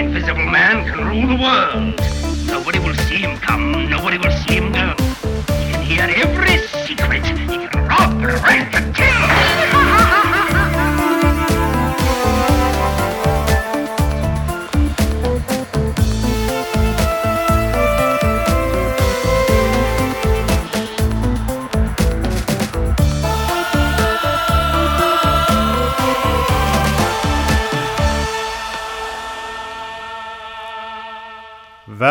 Invisible Man can rule the world. Nobody will see him come, nobody will see him go. He can hear every secret. He can rob, rape, and kill.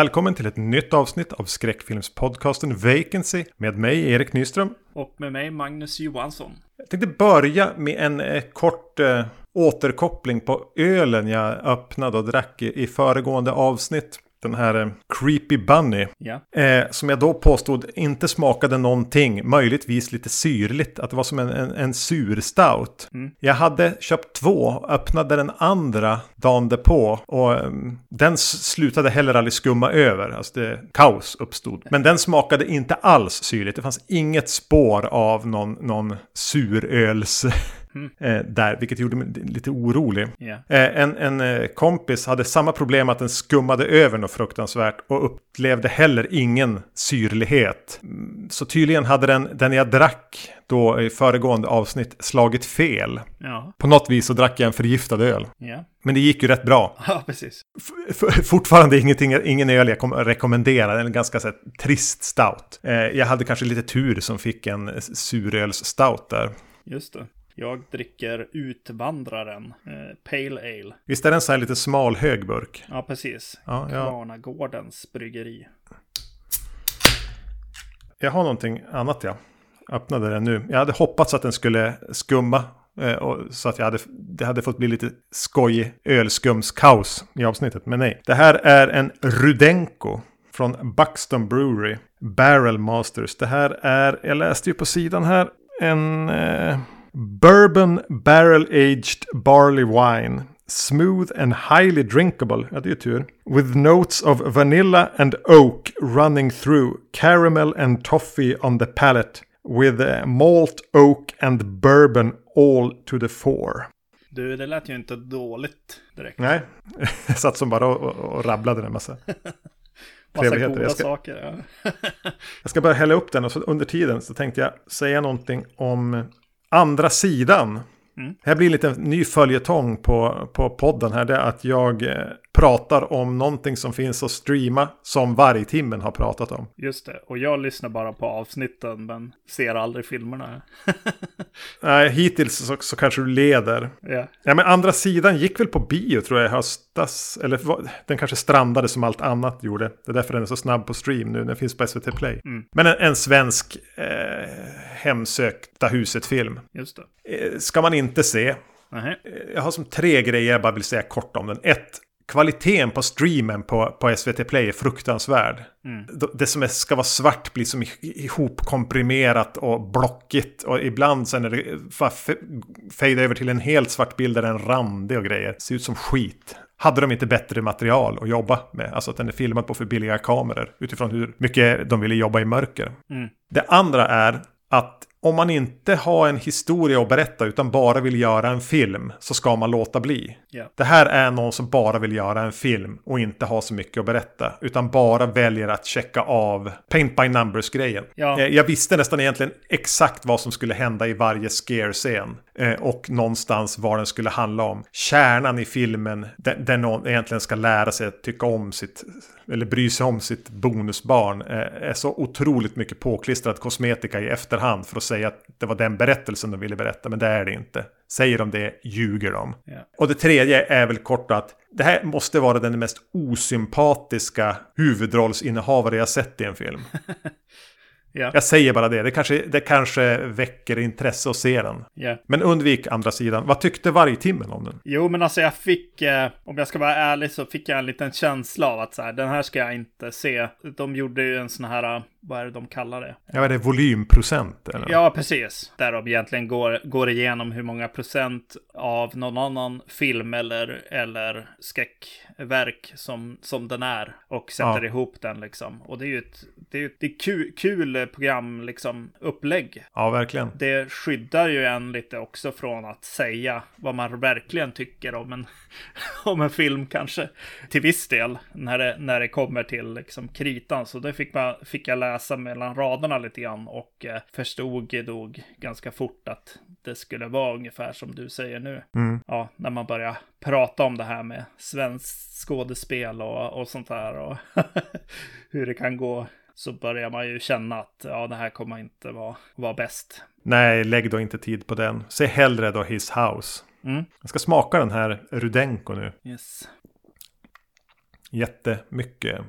Välkommen till ett nytt avsnitt av skräckfilmspodcasten Vacancy med mig Erik Nyström. Och med mig Magnus Johansson. Jag tänkte börja med en eh, kort eh, återkoppling på ölen jag öppnade och drack i, i föregående avsnitt. Den här eh, Creepy Bunny. Ja. Eh, som jag då påstod inte smakade någonting. Möjligtvis lite syrligt. Att det var som en, en, en sur stout. Jag hade köpt två. Öppnade den andra dagen därpå. Och eh, den slutade heller aldrig skumma över. Alltså det, kaos uppstod. Men den smakade inte alls syrligt. Det fanns inget spår av någon, någon suröls... Eh, där, vilket gjorde mig lite orolig. Ja. Eh, en en eh, kompis hade samma problem att den skummade över något fruktansvärt och upplevde heller ingen syrlighet. Mm, Så tydligen hade den, den jag drack då i föregående avsnitt slagit fel. Ja. På något vis så drack jag en förgiftad öl. Ja. Men det gick ju rätt bra. Ja, precis. F- fortfarande ingenting, ingen öl jag kommer rekommendera. En ganska så här, trist stout. Eh, jag hade kanske lite tur som fick en suröls stout där. Just det. Jag dricker Utvandraren. Eh, Pale Ale. Visst är det en sån här lite smal hög burk? Ja, precis. Ja, ja. Kvarnagårdens bryggeri. Jag har någonting annat ja. Öppnade den nu. Jag hade hoppats att den skulle skumma. eh, Och så att jag hade, det hade fått bli lite skojig ölskumskaos i avsnittet. Men nej. Det här är en Rudenko. Från Buxton Brewery. Barrel Masters. Det här är, jag läste ju på sidan här. En eh, Bourbon Barrel Aged Barley Wine. Smooth and highly drinkable. Ja, det är ju tur. With notes of vanilla and oak running through. Caramel and toffee on the palate. With eh, malt, oak and bourbon all to the fore. Du, det lät ju inte dåligt direkt. Nej, jag satt som bara och, och, och rabblade en massa. Massa goda Jag ska- saker. Ja. Jag ska bara hälla upp den och så under tiden så tänkte jag säga någonting om andra sidan. Mm. Här blir lite en ny följetong på, på podden här. Det är att jag eh, pratar om någonting som finns att streama som Vargtimmen har pratat om. Just det. Och jag lyssnar bara på avsnitten men ser aldrig filmerna. Nej, hittills så, så kanske du leder. ja. Ja, men andra sidan gick väl på bio tror jag i höstas. Eller den kanske strandade som allt annat gjorde. Det är därför den är så snabb på stream nu. Den finns på SVT Play. Men en, en svensk eh, hemsökta huset-film. Just det. Eh, ska man inte se. Nähä. Eh, Jag har som tre grejer jag bara vill säga kort om den. Ett, kvaliteten på streamen på, på SVT Play är fruktansvärd. D- Det som är, ska vara svart blir som ihopkomprimerat och blockigt. Och ibland sen är det bara f- fade över till en helt svart bild där den är randig och grejer. Ser ut som skit. Hade de inte bättre material att jobba med? Alltså att den är filmad på för billiga kameror. Utifrån hur mycket de ville jobba i mörker. Det andra är att om man inte har en historia att berätta utan bara vill göra en film så ska man låta bli. Ja. Det här är någon som bara vill göra en film och inte ha så mycket att berätta. Utan bara väljer att checka av paint by numbers-grejen. Eh, Jag visste nästan egentligen exakt vad som skulle hända i varje scare-scen. eh, Och någonstans vad den skulle handla om. Kärnan i filmen, där, där någon egentligen ska lära sig att tycka om sitt, eller bry sig om sitt bonusbarn, eh, är så otroligt mycket påklistrad kosmetika i efterhand för att säga att det var den berättelsen de ville berätta, men det är det inte. Säger de det, ljuger de. Ja. Och det tredje är väl kort att det här måste vara den mest osympatiska huvudrollsinnehavare jag sett i en film. Ja. Jag säger bara det, det kanske, det kanske väcker intresse att se den. ja. Men undvik andra sidan. Vad tyckte vargtimmen om den? Jo, men alltså jag fick, eh, om jag ska vara ärlig så fick jag en liten känsla av att så här, den här ska jag inte se. De gjorde ju en sån här, eh, vad är det de kallar det? Ja, är det volymprocent? Eller? Ja, precis. Där de egentligen går, går igenom hur många procent av någon annan film eller, eller skräckverk som, som den är. Och sätter Ja. ihop den liksom. Och det är ju ett, det är, det är kul, kul program, liksom, upplägg. ja, verkligen. Det skyddar ju en lite också från att säga vad man verkligen tycker om en, om en film kanske. Till viss del, när det, när det kommer till liksom kritan. Så det fick, man, fick jag läsa mellan raderna lite grann och eh, förstod nog ganska fort att det skulle vara ungefär som du säger nu. Mm. Ja, när man börjar prata om det här med svenskt skådespel och, och sånt där och hur det kan gå. Så börjar man ju känna att ja, det här kommer inte vara, vara bäst. Nej, lägg då inte tid på den. Se hellre då His House. Mm. Jag ska smaka den här Rudenko nu. Yes. Jättemycket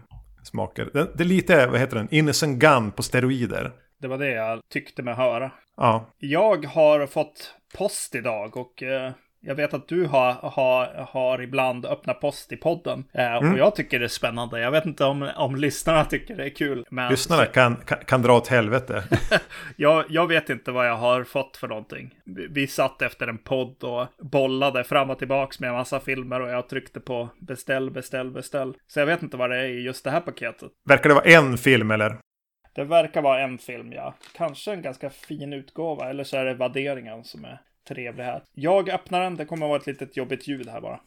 smaker. Det, det är lite, vad heter den, Innocent Gun på steroider. Det var det jag tyckte mig höra. Ja, Jag har fått post idag och eh, jag vet att du har, har, har ibland öppnat post i podden. Eh, Mm. Och jag tycker det är spännande. Jag vet inte om, om lyssnarna tycker det är kul. Men lyssnarna kan, kan, kan dra åt helvete. jag, jag vet inte vad jag har fått för någonting. Vi, vi satt efter en podd och bollade fram och tillbaks med en massa filmer och jag tryckte på beställ, beställ, beställ. Så jag vet inte vad det är i just det här paketet. Verkar det vara en film eller? Det verkar vara en film, ja. Kanske en ganska fin utgåva, eller så är det värderingen som är trevlig här. Jag öppnar den, det kommer att vara ett litet jobbigt ljud här bara.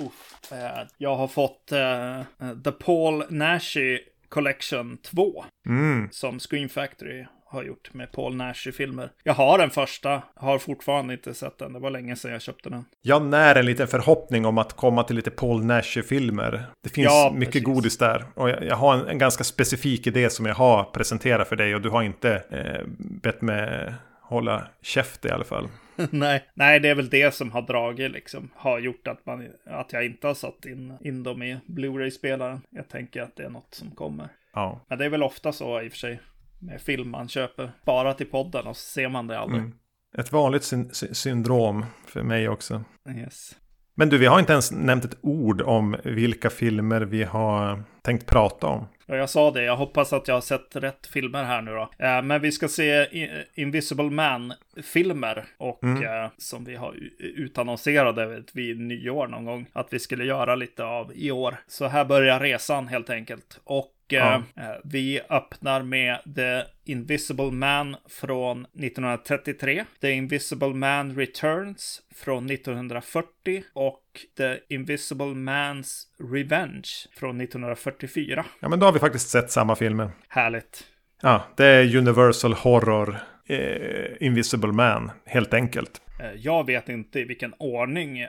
Uff, eh, jag har fått eh, The Paul Nashi Collection 2 Mm. som Screen Factory har gjort med Paul Nashi-filmer. Jag har den första, har fortfarande inte sett den. Det var länge sedan jag köpte den. Jag när en liten förhoppning om att komma till lite Paul Nash-filmer. Det finns Ja, mycket precis. godis där. Och jag, jag har en, en ganska specifik idé som jag har presenterat för dig. Och du har inte eh, bett mig hålla käft i alla fall. nej, nej, det är väl det som har dragit liksom. Har gjort att, man, att jag inte har satt in, in dem i Blu-ray-spelaren. Jag tänker att det är något som kommer. Ja. Men det är väl ofta så i och för sig. Med film man köper bara till podden och så ser man det aldrig. Mm. Ett vanligt syn sy- syndrom för mig också. Yes. Men du, vi har inte ens nämnt ett ord om vilka filmer vi har tänkt prata om. Ja, jag sa det. Jag hoppas att jag har sett rätt filmer här nu då. Eh, men vi ska se Invisible Man-filmer. Och eh, som vi har utannonserade vid nyår någon gång. Att vi skulle göra lite av i år. Så här börjar resan helt enkelt. Och eh, eh, vi öppnar med The Invisible Man från 1933. The Invisible Man Returns från 1940. Och The Invisible Man's Revenge från 1944. Ja, men då har vi faktiskt sett samma filmer. Härligt. Ja, det är Universal Horror eh, Invisible Man, helt enkelt. Eh, Jag vet inte i vilken ordning eh,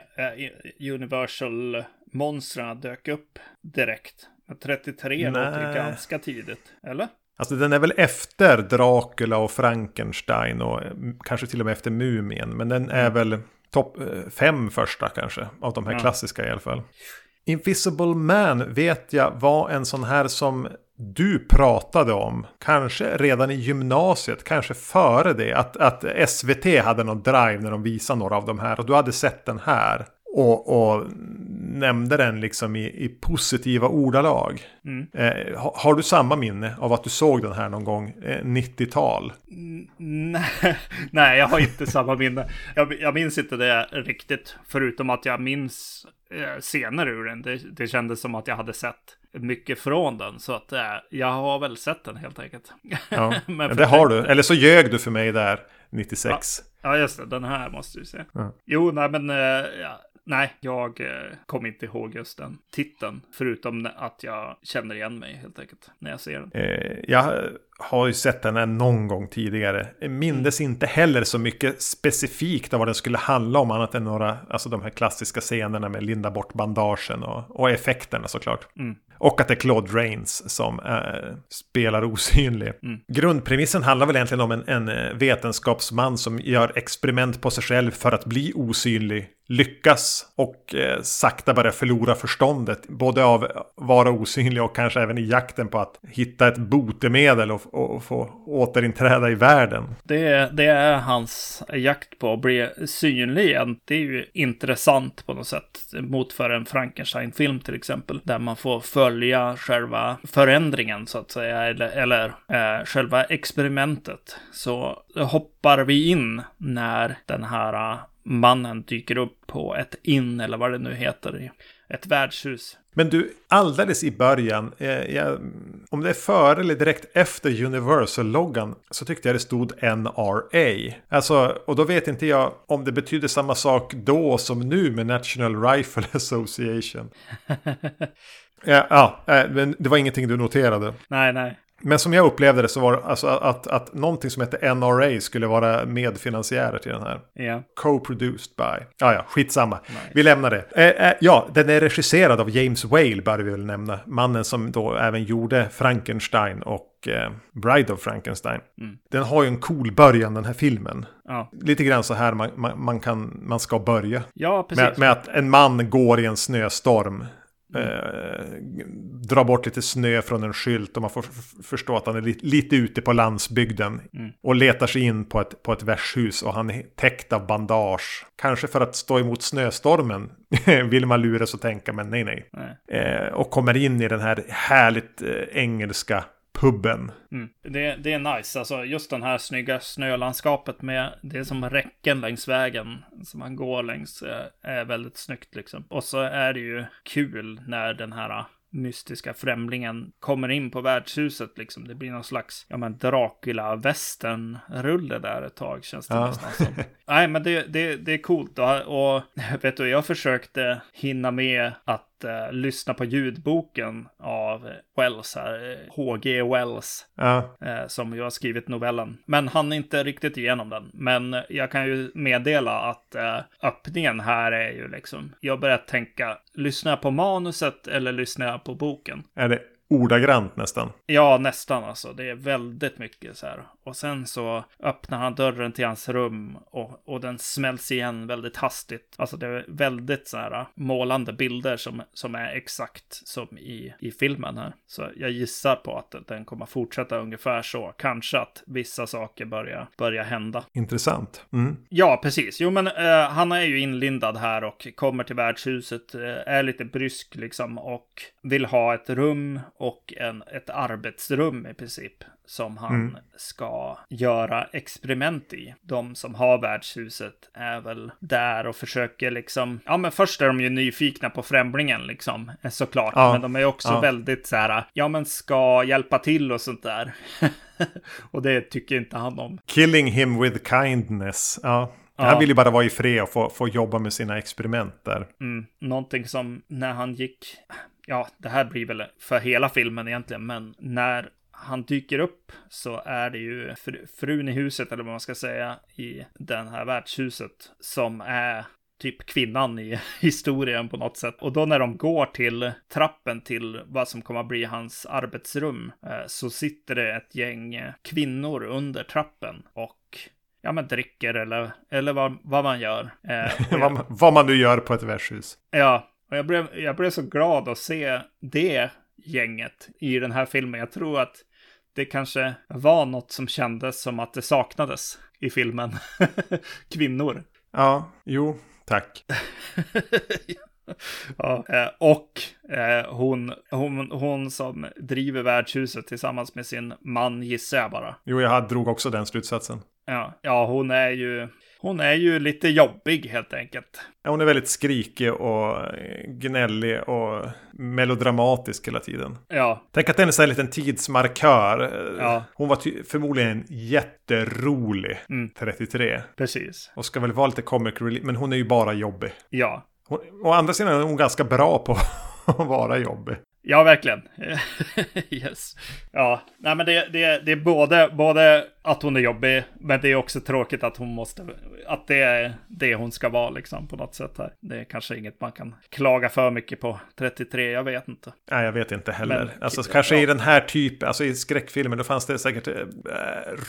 Universal-monstren dök upp direkt. Men 33 låter Nej. ganska tidigt, eller? Alltså den är väl efter Dracula och Frankenstein och eh, kanske till och med efter Mumien. Men den är väl topp eh, fem första kanske, av de här Ja. klassiska i alla fall. Invisible Man vet jag var en sån här som du pratade om. Kanske redan i gymnasiet, kanske före det. Att, att SVT hade någon drive när de visade några av de här. Och du hade sett den här. Och, och nämnde den liksom i, i positiva ordalag. Mm. Eh, ha- har du samma minne av att du såg den här någon gång? Eh, 90-tal? Nej, nej, jag har inte samma minne. Jag, jag minns inte det riktigt, förutom att jag minns eh, scener ur den. Det, det kändes som att jag hade sett mycket från den, så att eh, jag har väl sett den helt enkelt. Ja, ja, det har du. Eller så ljög du för mig där 96. Ja, just det. Den här måste du se. Ja. Jo, nej, men... eh, ja, nej, jag eh, kommer inte ihåg just den titeln. Förutom att jag känner igen mig helt enkelt när jag ser den. Eh, jag har ju sett den här någon gång tidigare. Mindes inte heller så mycket specifikt av vad den skulle handla om. Annat än några, alltså de här klassiska scenerna med linda bort bandagen och, och effekterna såklart. Mm. Och att det är Claude Rains som eh, spelar osynlig. Mm. Grundpremissen handlar väl egentligen om en, en eh, vetenskapsman som gör experiment på sig själv för att bli osynlig lyckas och eh, sakta börjar förlora förståndet. Både av vara osynlig och kanske även i jakten på att hitta ett botemedel och, och få återinträda i världen. Det, det är hans jakt på att bli synlig igen. Det är ju intressant på något sätt mot för en Frankenstein-film till exempel. Där man får följa själva förändringen så att säga. Eller, eller eh, själva experimentet. Så hoppar vi in när den här mannen dyker upp på ett inn eller vad det nu heter. Ett värdshus. Men du, alldeles i början, eh, jag, om det är före eller direkt efter Universal-loggan så tyckte jag det stod NRA. Alltså, och då vet inte jag om det betyder samma sak då som nu med National Rifle Association. ja, ja, eh, men det var ingenting du noterade. Nej, nej. Men som jag upplevde det så var det alltså att, att någonting som heter NRA skulle vara medfinansiärer till den här. Ja. Co-produced by. Ja, ja, skitsamma. Nice. Vi lämnar det. Eh, eh, ja, den är regisserad av James Whale, bör vi väl nämna. Mannen som då även gjorde Frankenstein och eh, Bride of Frankenstein. Mm. Den har ju en cool början, den här filmen. Ja. Lite grann så här man, man, man, kan, man ska börja. Ja, precis. Med, med att en man går i en snöstorm. Eh, dra bort lite snö från en skylt och man får förstå att han är li lite ute på landsbygden. Mm. Och letar sig in på ett, på ett värdshus och han är täckt av bandage. Kanske för att stå emot snöstormen vill man lura sig att tänka, men nej nej. nej. Eh, och kommer in i den här härligt eh, engelska puben. Mm. Det, det, är nice, alltså just den här snygga snölandskapet med det som räcken längs vägen som man går längs eh, är väldigt snyggt liksom. Och så är det ju kul när den här mystiska främlingen kommer in på värdshuset liksom. Det blir någon slags, ja men Dracula-västern-rulle där ett tag känns det ja. nästan som. Nej men det, det, det är coolt och, och vet du, jag försökte hinna med att uh, lyssna på ljudboken av Wells här, H.G. Wells, ja. uh, som ju har skrivit novellen. Men han är inte riktigt igenom den. Men jag kan ju meddela att uh, öppningen här är ju liksom, jag börjar tänka, lyssnar jag på manuset eller lyssnar jag på boken? Är det ordagrant nästan. Ja, nästan alltså. Det är väldigt mycket så här. Och sen så öppnar han dörren till hans rum och, och den smälls igen väldigt hastigt. Alltså det är väldigt så här målande bilder som, som är exakt som i, i filmen här. Så jag gissar på att den kommer fortsätta ungefär så. Kanske att vissa saker börjar, börjar hända. Intressant. Mm. Ja, precis. Jo, men uh, han är ju inlindad här och kommer till värdshuset, uh, är lite brysk liksom och vill ha ett rum och en, ett arbetsrum i princip som han mm. ska göra experiment i. De som har värdshuset är väl där och försöker liksom, ja men först är de ju nyfikna på främlingen liksom, såklart, ja. men de är också ja. väldigt så här, ja men ska hjälpa till och sånt där. och det tycker inte han om. Killing him with kindness, ja. Ja. Han vill ju bara vara i fred och få, få jobba med sina experiment där. Mm. Någonting som när han gick, ja, det här blir väl för hela filmen egentligen, men när han dyker upp så är det ju fr frun i huset, eller vad man ska säga, i det här värdshuset som är typ kvinnan i historien på något sätt. Och då när de går till trappen till vad som kommer att bli hans arbetsrum eh, så sitter det ett gäng kvinnor under trappen och ja, men dricker eller, eller vad, vad man gör. Eh, vad, vad man nu gör på ett värdshus. Ja, och jag blev, jag blev så glad att se det gänget i den här filmen. Jag tror att det kanske var något som kändes som att det saknades i filmen. Kvinnor. Ja, jo, tack. ja, eh, och eh, hon, hon, hon som driver värdshuset tillsammans med sin man gissar jag bara. Jo, jag drog också den slutsatsen. Ja, ja hon är ju hon är ju lite jobbig helt enkelt. Hon är väldigt skrikig och gnällig och melodramatisk hela tiden. Ja. Tänk att den är en liten tidsmarkör. Ja. Hon var förmodligen jätterolig mm. 33. Precis. Och ska väl vara lite comic relief, men hon är ju bara jobbig. Ja. Hon, å andra sidan är hon ganska bra på att vara jobbig. Ja, verkligen. yes. Ja, nej men det, det, det är både, både att hon är jobbig. Men det är också tråkigt att hon måste, att det är det hon ska vara liksom på något sätt här. Det är kanske inget man kan klaga för mycket på 33, jag vet inte. Nej, jag vet inte heller. Men- alltså, kanske ja. i den här typen, alltså i skräckfilmer, då fanns det säkert eh,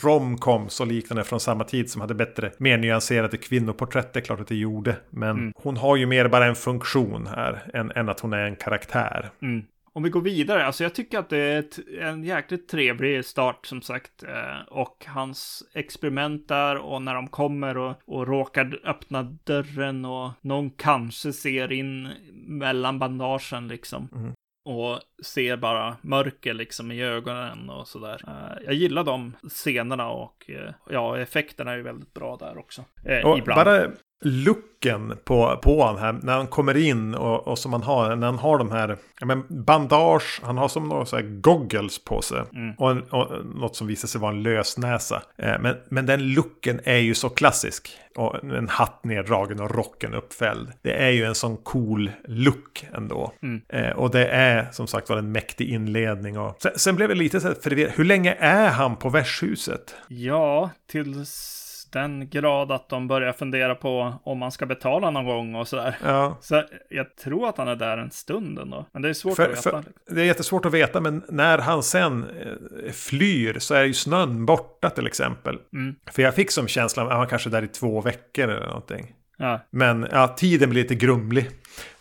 romcoms och liknande från samma tid som hade bättre, mer nyanserade kvinnoporträtt. Det är klart att det gjorde. Men Mm. hon har ju mer bara en funktion här, än, än att hon är en karaktär. Mm. Om vi går vidare, alltså jag tycker att det är ett, en jäkligt trevlig start som sagt. Eh, och hans experiment där och när de kommer och, och råkar öppna dörren och någon kanske ser in mellan bandagen liksom. Mm. Och ser bara mörker liksom i ögonen och sådär. Eh, jag gillar de scenerna och eh, ja, effekterna är ju väldigt bra där också. Eh, ibland. bara looken på, på han här, när han kommer in och, och som han har, när han har de här ja, men bandage, han har som några så här goggles på sig. Mm. Och, en, och något som visar sig vara en lösnäsa. Eh, men, men den looken är ju så klassisk. Och en hatt neddragen och rocken uppfälld. Det är ju en sån cool look ändå. Mm. Eh, och det är som sagt var en mäktig inledning. Och, sen, sen blev det lite så här förvirrat. Hur länge är han på värdshuset? Ja, tills den grad att de börjar fundera på om man ska betala någon gång och sådär. Ja. Så jag tror att han är där en stund ändå. Men det är svårt För- att veta. för- Det är jättesvårt att veta, men när han sen eh, flyr så är ju snön borta till exempel. Mm. För jag fick som känslan att han kanske är där i två veckor eller någonting. Ja, Men ja, tiden blir lite grumlig.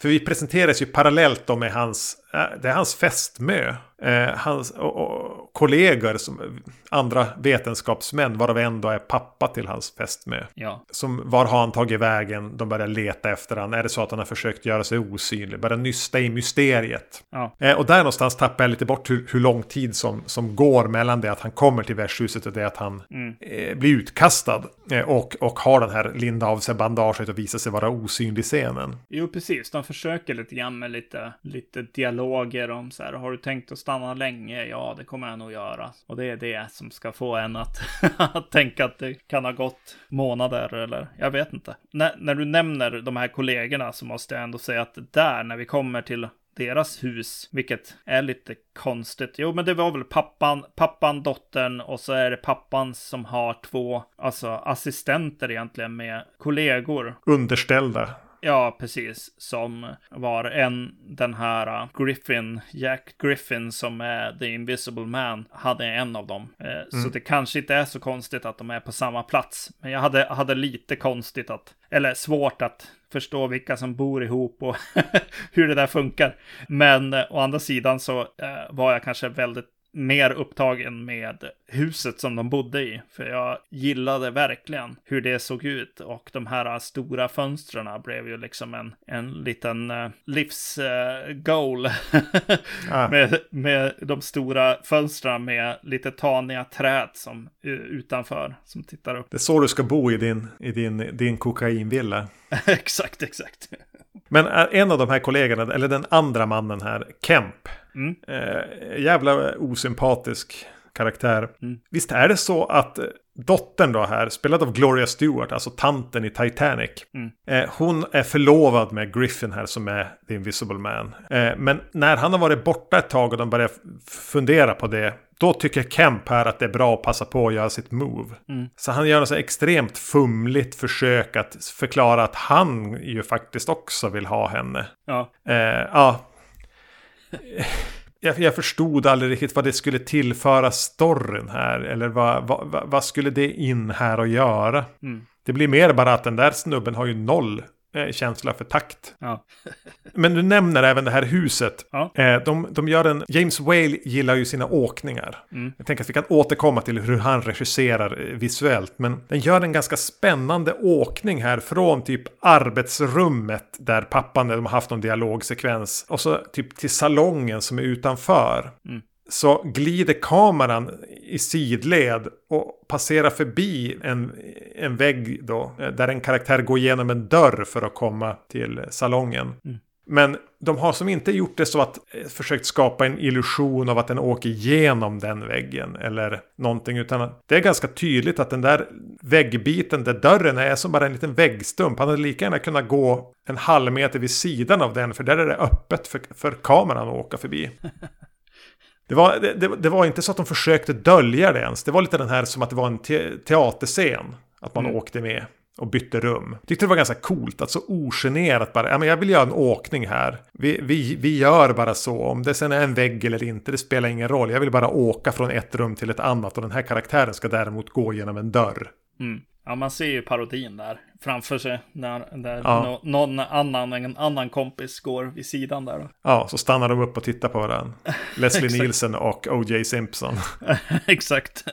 För vi presenteras ju parallellt då med hans, eh, det är hans fästmö. Eh, hans och, och, kollegor, som, andra vetenskapsmän, varav en då är pappa till hans fästmö. ja, Som, var har han tagit vägen? De börjar leta efter han. Är det så att han har försökt göra sig osynlig? Börjar nysta i mysteriet. ja, Eh, och där någonstans tappar jag lite bort hur, hur lång tid som, som går mellan det att han kommer till värdshuset och det att han Mm. eh, blir utkastad. Eh, och, och har den här linda av sig bandaget och visar sig vara osynlig i scenen. Jo, precis. De försöker lite grann med lite, lite dialoger om så här. Har du tänkt att stanna länge? Ja, det kommer jag nog göra. Och det är det som ska få en att, att tänka att det kan ha gått månader eller jag vet inte. När, när du nämner de här kollegorna så måste jag ändå säga att där, när vi kommer till deras hus, vilket är lite konstigt. Jo, men det var väl pappan, pappan, dottern och så är det pappan som har två, alltså assistenter egentligen med kollegor. Underställda. Ja, precis. Som var en, den här uh, Griffin, Jack Griffin som är The Invisible Man, hade en av dem. Eh, Så det kanske inte är så konstigt att de är på samma plats. Men jag hade, hade lite konstigt att, eller svårt att förstå vilka som bor ihop och hur det där funkar. Men eh, å andra sidan så var jag kanske väldigt mer upptagen med huset som de bodde i. För jag gillade verkligen hur det såg ut. Och de här stora fönstren blev ju liksom en, en liten uh, livsgoal. Ah. med, med de stora fönstren med lite taniga träd som uh, utanför som tittar upp. Det är så du ska bo i din, i din, din kokainvilla. exakt, exakt. Men en av de här kollegorna, eller den andra mannen här, Kemp. Mm. Eh, jävla osympatisk karaktär. Mm. Visst är det så att eh, dottern då här, spelad av Gloria Stewart, alltså tanten i Titanic. Mm. Eh, hon är förlovad med Griffin här som är The Invisible Man. Eh, men när han har varit borta ett tag och de börjar fundera på det. Då tycker Kemp här att det är bra att passa på att göra sitt move. Mm. Så han gör något så extremt fumligt försök att förklara att han ju faktiskt också vill ha henne. Ja, Eh, ja. Jag, jag förstod aldrig riktigt vad det skulle tillföra storyn här. Eller vad, vad, vad, skulle det in här och göra? Mm. Det blir mer bara att den där snubben har ju noll känsla för takt. ja, Men du nämner även det här huset. Ja. Eh, de, de gör en... James Whale gillar ju sina åkningar. Mm. Jag tänker att vi kan återkomma till hur han regisserar eh, visuellt. Men den gör en ganska spännande åkning här från typ arbetsrummet där pappan, de har haft någon dialogsekvens. Och så typ till salongen som är utanför. Mm. Så glider kameran i sidled och passerar förbi en, en vägg då. eh, Där en karaktär går igenom en dörr för att komma till salongen. Mm. Men de har som inte gjort det så att eh, försökt skapa en illusion av att den åker igenom den väggen eller någonting. Utan det är ganska tydligt att den där väggbiten där dörren är som bara en liten väggstump. Han hade lika gärna kunnat gå en halv meter vid sidan av den för där är det öppet för, för kameran att åka förbi. Det var, det, det, var inte så att de försökte dölja det ens. Det var lite den här som att det var en te teaterscen. Att man Mm. åkte med och bytte rum. Tyckte det var ganska coolt att så ogenerat bara, ja men jag vill göra en åkning här. Vi, vi, vi gör bara så, om det sen är en vägg eller inte, det spelar ingen roll. Jag vill bara åka från ett rum till ett annat och den här karaktären ska däremot gå genom en dörr. Mm. Ja, man ser ju parodin där framför sig. När, där Ja. nå- någon annan, en annan kompis går vid sidan där. Ja, så stannar de upp och tittar på varandra. Leslie. Nielsen och O.J. Simpson. Exakt.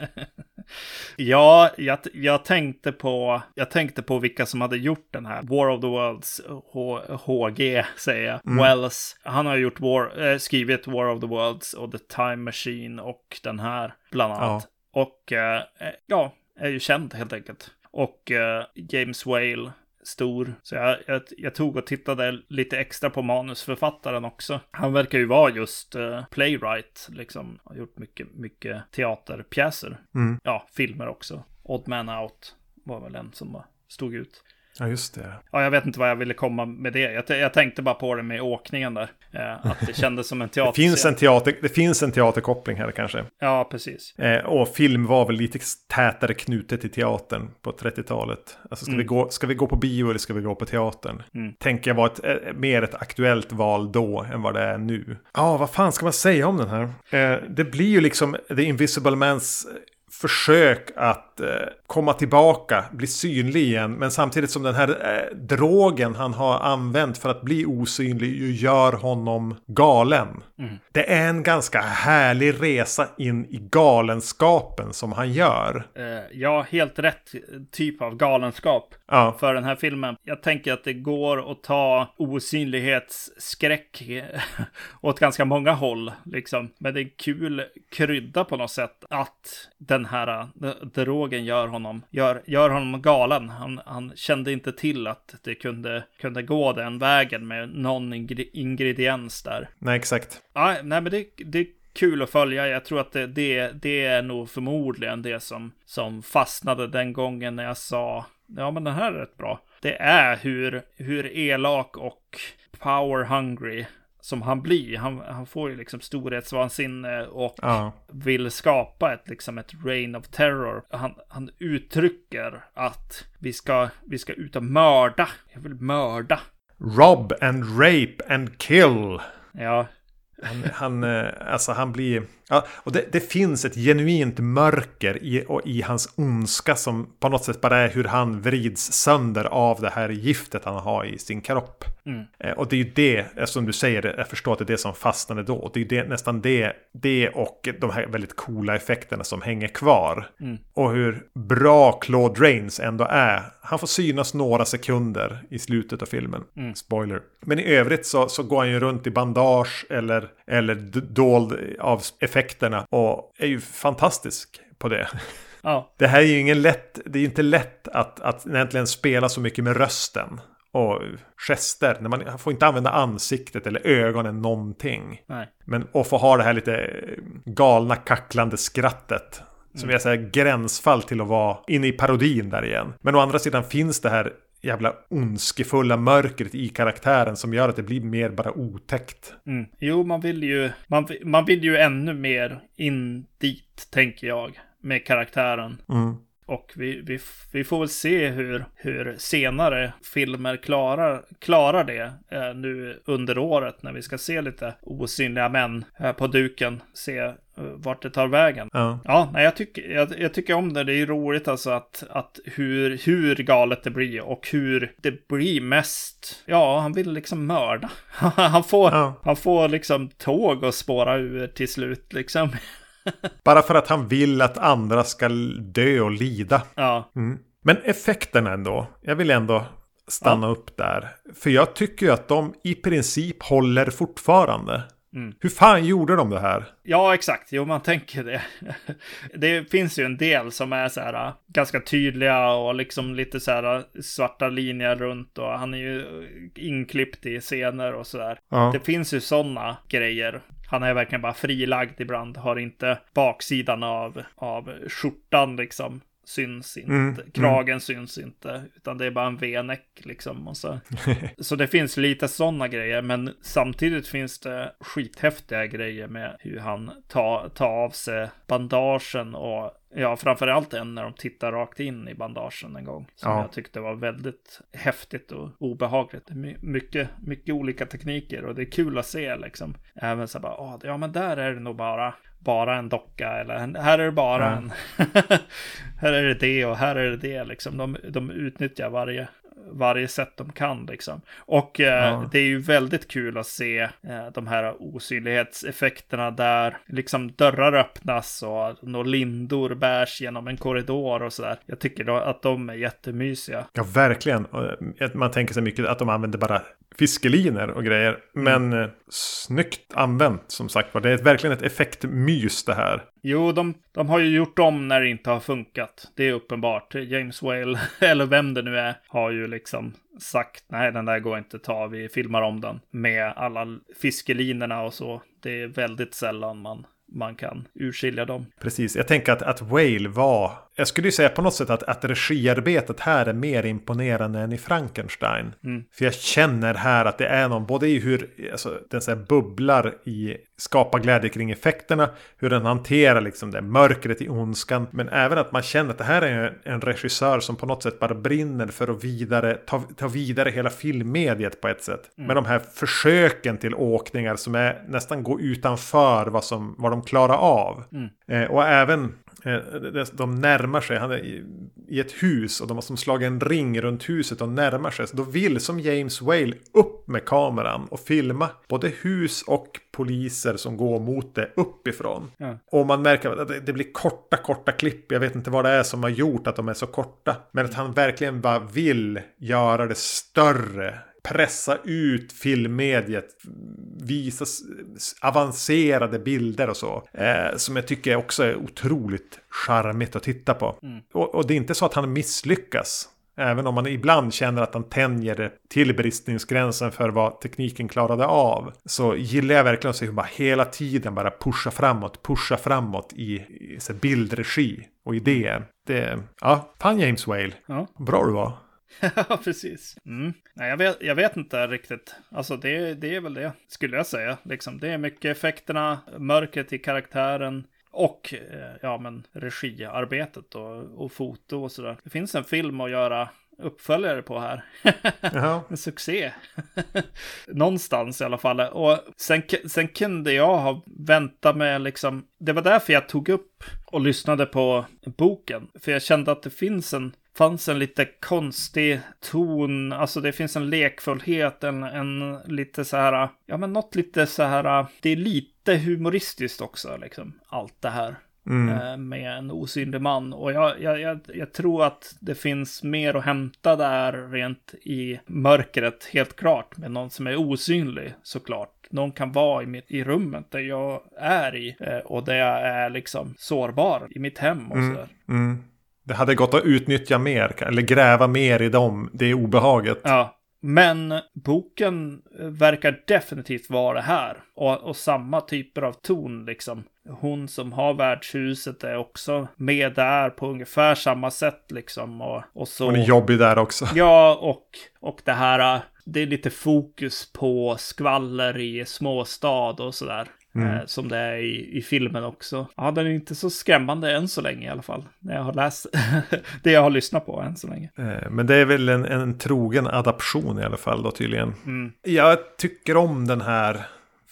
ja, jag, jag, tänkte på, jag tänkte på vilka som hade gjort den här. War of the Worlds, H, HG säger jag. Mm. Wells. Han har gjort War, eh, skrivit War of the Worlds och The Time Machine och den här bland annat. Och eh, ja, är ju känd helt enkelt. Och eh, James Whale, stor. Så jag, jag, jag tog och tittade lite extra på manusförfattaren också. Han verkar ju vara just eh, playwright, liksom. Har gjort mycket, mycket teaterpjäser. Mm. Ja, filmer också. Odd Man Out var väl en som stod ut. Ja, just det. Ja, jag vet inte vad jag ville komma med det. Jag, jag tänkte bara på det med åkningen där. Eh, att det kändes som en Det teater. finns en, teater, det finns en teaterkoppling här kanske. Ja, precis. Eh, och film var väl lite tätare knutet till teatern på 30-talet. Alltså ska, vi Mm. gå, ska vi gå på bio eller ska vi gå på teatern? Mm. Tänker jag var ett, eh, mer ett aktuellt val då än vad det är nu. Ja, vad fan ska man säga om den här? Eh, det blir ju liksom The Invisible Mans eh, försök att eh, komma tillbaka, bli synlig igen. Men samtidigt som den här eh, drogen han har använt för att bli osynlig ju gör honom galen. Mm. Det är en ganska härlig resa in i galenskapen som han gör. Eh, ja, helt rätt typ av galenskap. Ja, för den här filmen. Jag tänker att det går att ta osynlighetsskräck åt ganska många håll, liksom. Men det är en kul krydda på något sätt att den här eh, drogen gör honom, gör, gör honom galen. Han, han kände inte till att det kunde, kunde gå den vägen med någon ingre- ingrediens där. nej exakt. Ja, nej, men det, det är kul att följa. Jag tror att det, det, det är nog förmodligen det som, som fastnade den gången när jag sa ja, men den här är rätt bra. Det är hur, hur elak och power hungry som han blir. Han, han får ju liksom storhetsvansinne och Ja. vill skapa ett, liksom ett reign of terror. Han, han uttrycker att vi ska, vi ska ut och mörda. Jag vill mörda. Rob and rape and kill. Ja, Han, han, eh, alltså han blir... Ja, och det, det finns ett genuint mörker i, i hans ondska som på något sätt bara är hur han vrids sönder av det här giftet han har i sin kropp. Mm. Eh, Och det är ju det, som du säger, jag förstår att det är det som fastnade då. Och det är ju det, nästan det, det och de här väldigt coola effekterna som hänger kvar. Mm. Och hur bra Claude Rains ändå är. Han får synas några sekunder i slutet av filmen. Mm. Spoiler. Men i övrigt så, så går han ju runt i bandage eller, eller dold av effekterna. Och är ju fantastisk på det. ja, Det här är ju ingen lätt, det är ju inte lätt att, att egentligen spela så mycket med rösten. Och gester, när man får inte använda ansiktet eller ögonen någonting. nej. Men och få ha det här lite galna kacklande skrattet. Som jag säger gränsfall till att vara inne i parodin där igen. Men å andra sidan finns det här jävla ondskefulla mörkret i karaktären som gör att det blir mer bara otäckt. Mm. Jo, man vill ju, man, man vill ju ännu mer in dit, tänker jag, med karaktären. Mm. Och vi, vi, vi får väl se hur, hur senare filmer klarar, klarar det eh, nu under året när vi ska se lite osynliga män eh, på duken. Se eh, vart det tar vägen. Ja. Ja, nej, jag, tycker, jag, jag tycker om det. Det är roligt alltså att, att hur, hur galet det blir och hur det blir mest. Ja, han vill liksom mörda. Han får, Ja. han får liksom tåg att spåra ur till slut liksom. Bara för att han vill att andra ska dö och lida. Ja, Mm. Men effekterna ändå. Jag vill ändå stanna upp där. För jag tycker ju att de i princip håller fortfarande. Mm. Hur fan gjorde de det här? Ja, exakt. Jo, man tänker det. Det finns ju en del som är så här äh, ganska tydliga och liksom lite så här äh, svarta linjer runt och han är ju inklippt i scener och så där. Ja. Det finns ju sådana grejer. Han är verkligen bara frilagd ibland, har inte baksidan av, av skjortan liksom syns inte. Mm, Kragen syns inte. Utan det är bara en V-näck liksom. Och så. så det finns lite sådana grejer. Men samtidigt finns det skithäftiga grejer med hur han tar, tar av sig bandagen och Ja, framförallt en när de tittar rakt in i bandagen en gång. Som Ja. jag tyckte var väldigt häftigt och obehagligt. My- mycket, mycket olika tekniker och det är kul att se liksom. Även så bara, "Åh, ja men där är det nog bara, bara en docka eller här är det bara Ja. en, här är det det och här är det det liksom. De, de utnyttjar varje, varje sätt de kan liksom. Och eh, Ja. det är ju väldigt kul att se eh, de här osynlighetseffekterna där liksom dörrar öppnas och några lindor bärs genom en korridor och sådär. Jag tycker då att de är jättemysiga. Ja, verkligen. Eh, Man tänker sig mycket att de använder bara fiskeliner och grejer. Men eh, snyggt använt som sagt var. Det är verkligen ett effektmys det här. Jo, de, de har ju gjort om när det inte har funkat. Det är uppenbart. James Whale, eller vem det nu är, har ju liksom sagt nej, den där går inte att ta, vi filmar om den. Med alla fiskelinorna och så. Det är väldigt sällan man, man kan urskilja dem. Precis, jag tänker att, att Whale var... Jag skulle ju säga på något sätt att, att regiarbetet här är mer imponerande än i Frankenstein. Mm. För jag känner här att det är någon, både i hur alltså, den så bubblar i skapa glädje kring effekterna, hur den hanterar liksom det mörkret i ondskan, men även att man känner att det här är en, en regissör som på något sätt bara brinner för att vidare, ta, ta vidare hela filmmediet på ett sätt. Med de här försöken till åkningar som är nästan gå utanför vad, som, vad de klarar av. Eh, och även de- de närmar sig, han är i, ett hus och de har som slagit en ring runt huset och närmar sig. Så då vill som James Whale upp med kameran och filma både hus och poliser som går mot det uppifrån. Ja. Och man märker att det, det blir korta, korta klipp. Jag vet inte vad det är som har gjort att de är så korta. Men att han verkligen bara vill göra det större. Pressa ut filmmediet. Visa avancerade bilder och så. Eh, som jag tycker också är otroligt charmigt att titta på. Och, och det är inte så att han misslyckas. Även om man ibland känner att han tänjer till bristningsgränsen för vad tekniken klarade av. Så gillar jag verkligen att se hur man hela tiden bara pushar framåt, pushar framåt i, i bildregi och idéer. Det, ja, fan James Whale. Ja. Bra du var. Ja, precis. Mm. Nej, jag, vet, jag vet inte riktigt. Alltså det, det är väl det, skulle jag säga. Liksom, det är mycket effekterna, mörkret i karaktären. Och eh, ja, men regiarbetet och, och foto och sådär. Det finns en film att göra uppföljare på här. En succé. Någonstans i alla fall. Och sen, sen kunde jag ha väntat med liksom. Det var därför jag tog upp och lyssnade på boken. För jag kände att det finns en fanns en lite konstig ton, alltså det finns en lekfullhet, en, en lite så här, ja men något lite så här, det är lite humoristiskt också, liksom, allt det här. eh, Med en osynlig man. Och jag, jag, jag, jag tror att det finns mer att hämta där rent i mörkret, helt klart. Med någon som är osynlig, såklart. Någon kan vara i, mitt, i rummet där jag är i. eh, Och där jag är liksom sårbar i mitt hem och sådär. Mm. Det hade gått att utnyttja mer, eller gräva mer i dem, det obehaget. Ja, men boken verkar definitivt vara här. Och, och samma typer av ton liksom. Hon som har värdshuset är också med där på ungefär samma sätt liksom. Och, och så... Hon är jobbig där också. Ja, och, och det här, det är lite fokus på skvaller i småstad och sådär. Eh, som det är i, i filmen också. Ja, den är inte så skrämmande än så länge i alla fall. När jag har läst det jag har lyssnat på än så länge. Eh, Men det är väl en, en trogen adaption i alla fall då tydligen. Mm. Jag tycker om den här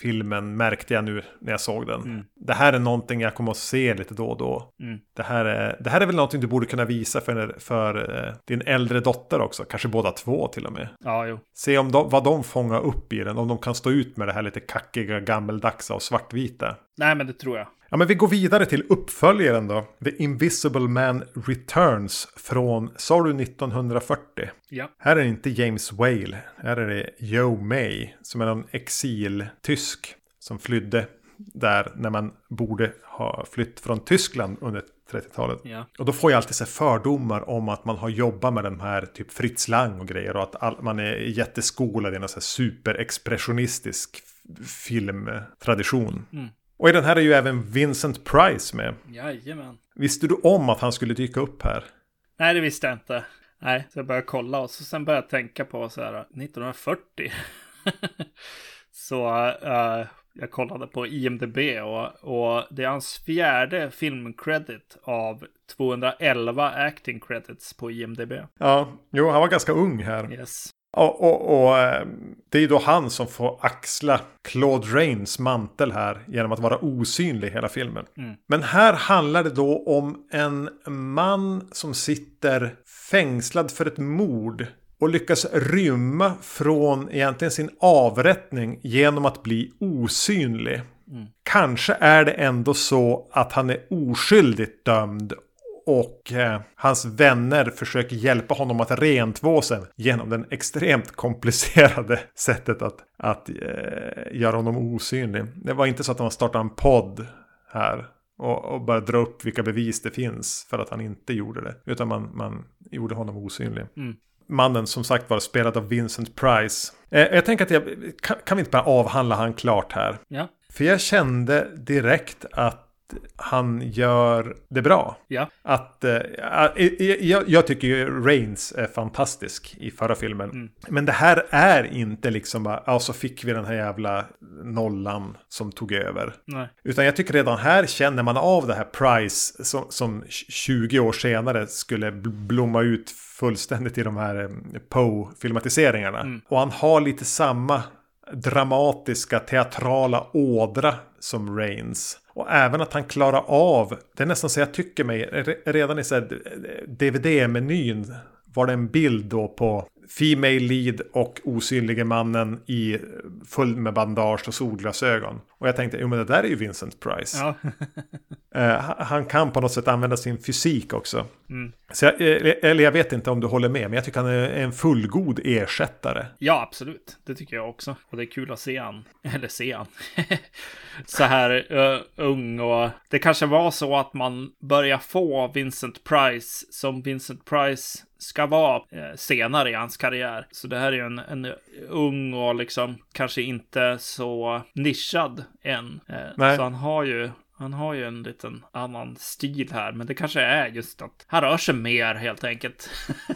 filmen märkte jag nu när jag såg den. Det här är någonting jag kommer att se lite då och då. Mm. Det, här är, det här är väl någonting du borde kunna visa för, för eh, din äldre dotter också. Kanske båda två till och med. Ja, jo. Se om de, vad de fångar upp i den. Om de kan stå ut med det här lite kackiga, gammaldagsa och svartvita. Nej, men det tror jag. Ja, men vi går vidare till uppföljaren då. The Invisible Man Returns från, sa du 1940? Ja. Här är det inte James Whale. Här är det Joe May som är en exiltysk som flydde där när man borde ha flytt från Tyskland under 30-talet. Ja. Och då får jag alltid så fördomar om att man har jobbat med den här typ Fritz Lang och grejer och att all, man är jätteskolad i en så här superexpressionistisk filmtradition. Mm. Och i den här är ju även Vincent Price med. Jajamän. Visste du om att han skulle dyka upp här? Nej, det visste jag inte. Nej, så jag började kolla och så sen började jag tänka på så här 1940. så uh, jag kollade på IMDB och, och det är hans fjärde filmcredit av 211 acting credits på IMDB. Ja, jo, han var ganska ung här. Yes. Och, och, och, eh, det är ju då han som får axla Claude Rains mantel här genom att vara osynlig hela filmen. Mm. Men här handlar det då om en man som sitter fängslad för ett mord och lyckas rymma från egentligen sin avrättning genom att bli osynlig. Mm. Kanske är det ändå så att han är oskyldigt dömd och eh, hans vänner försöker hjälpa honom att rentvå sig genom den extremt komplicerade sättet att, att eh, göra honom osynlig. Det var inte så att de startade en podd här och, och bara dra upp vilka bevis det finns för att han inte gjorde det. Utan man, man gjorde honom osynlig. Mm. Mannen som sagt var spelad av Vincent Price. Eh, jag tänker att jag, kan, kan vi inte bara avhandla han klart här? Ja. För jag kände direkt att han gör det bra. Ja. Att, eh, jag, jag, tycker ju Reigns är fantastisk i förra filmen. Mm. Men det här är inte liksom bara, ja så fick vi den här jävla nollan som tog över. Nej. Utan jag tycker redan här känner man av det här Price som, som 20 år senare skulle blomma ut fullständigt i de här Poe-filmatiseringarna. Mm. Och han har lite samma dramatiska teatrala ådra som Reigns. Och även att han klarar av, det är nästan så jag tycker mig, redan i DVD-menyn var det en bild då på Female lead och osynlige mannen i full med bandage och solglasögon. Och jag tänkte, jo men det där är ju Vincent Price. Ja. uh, han kan på något sätt använda sin fysik också. Mm. Så jag, eh, eller jag vet inte om du håller med, men jag tycker han är en fullgod ersättare. Ja, absolut. Det tycker jag också. Och det är kul att se han. Eller se han. så här uh, ung och det kanske var så att man börjar få Vincent Price som Vincent Price ska vara eh, senare i hans karriär. Så det här är en, en ung och liksom kanske inte så nischad än. Eh, så han har ju han har ju en liten annan stil här, men det kanske är just att han rör sig mer helt enkelt.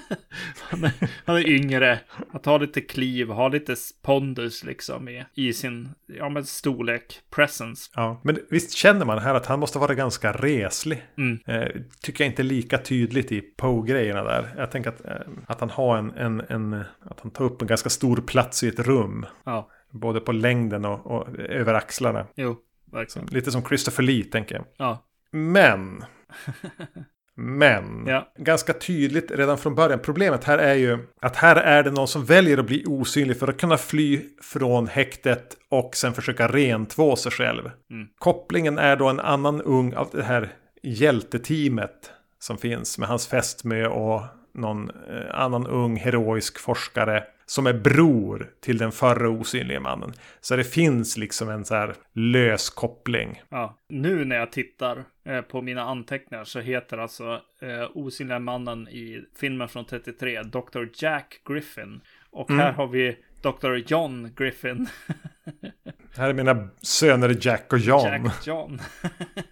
han, är, han är yngre, att ha lite kliv, ha lite pondus liksom i, i sin ja, men storlek, presence. Ja, men visst känner man här att han måste vara ganska reslig. Mm. Eh, tycker jag inte lika tydligt i Poe-grejerna där. Jag tänker att, eh, att han har en, en, en, att han tar upp en ganska stor plats i ett rum. Ja. Både på längden och, och över axlarna. Jo, verkligen. Lite som Christopher Lee tänker jag. Ja. Men. Men. Ja. Ganska tydligt redan från början. Problemet här är ju att här är det någon som väljer att bli osynlig för att kunna fly från häktet och sen försöka rentvå sig själv. Mm. Kopplingen är då en annan ung av det här hjälteteamet som finns med hans fästmö och någon eh, annan ung heroisk forskare som är bror till den förra osynliga mannen. Så det finns liksom en så här lös koppling. Ja. Nu när jag tittar eh, på mina anteckningar så heter alltså eh, osynliga mannen i filmen från 33 Dr. Jack Griffin. Och Mm. här har vi Dr. John Griffin. Här är mina söner Jack och John. Jack John.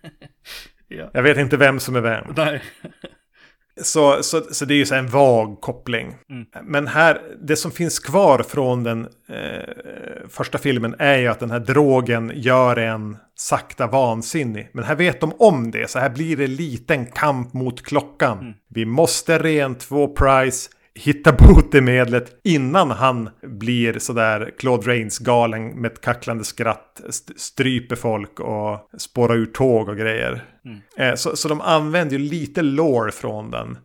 ja. Jag vet inte vem som är vem. Nej. Så, så, så det är ju så en vag koppling. Mm. Men här, det som finns kvar från den eh, första filmen är ju att den här drogen gör en sakta vansinnig. Men här vet de om det, så här blir det liten kamp mot klockan. Mm. Vi måste rentvå Price, hitta botemedlet innan han blir sådär Claude Rains galen med ett kacklande skratt, st- stryper folk och spårar ur tåg och grejer. Mm. Eh, så, så de använder ju lite lore från den.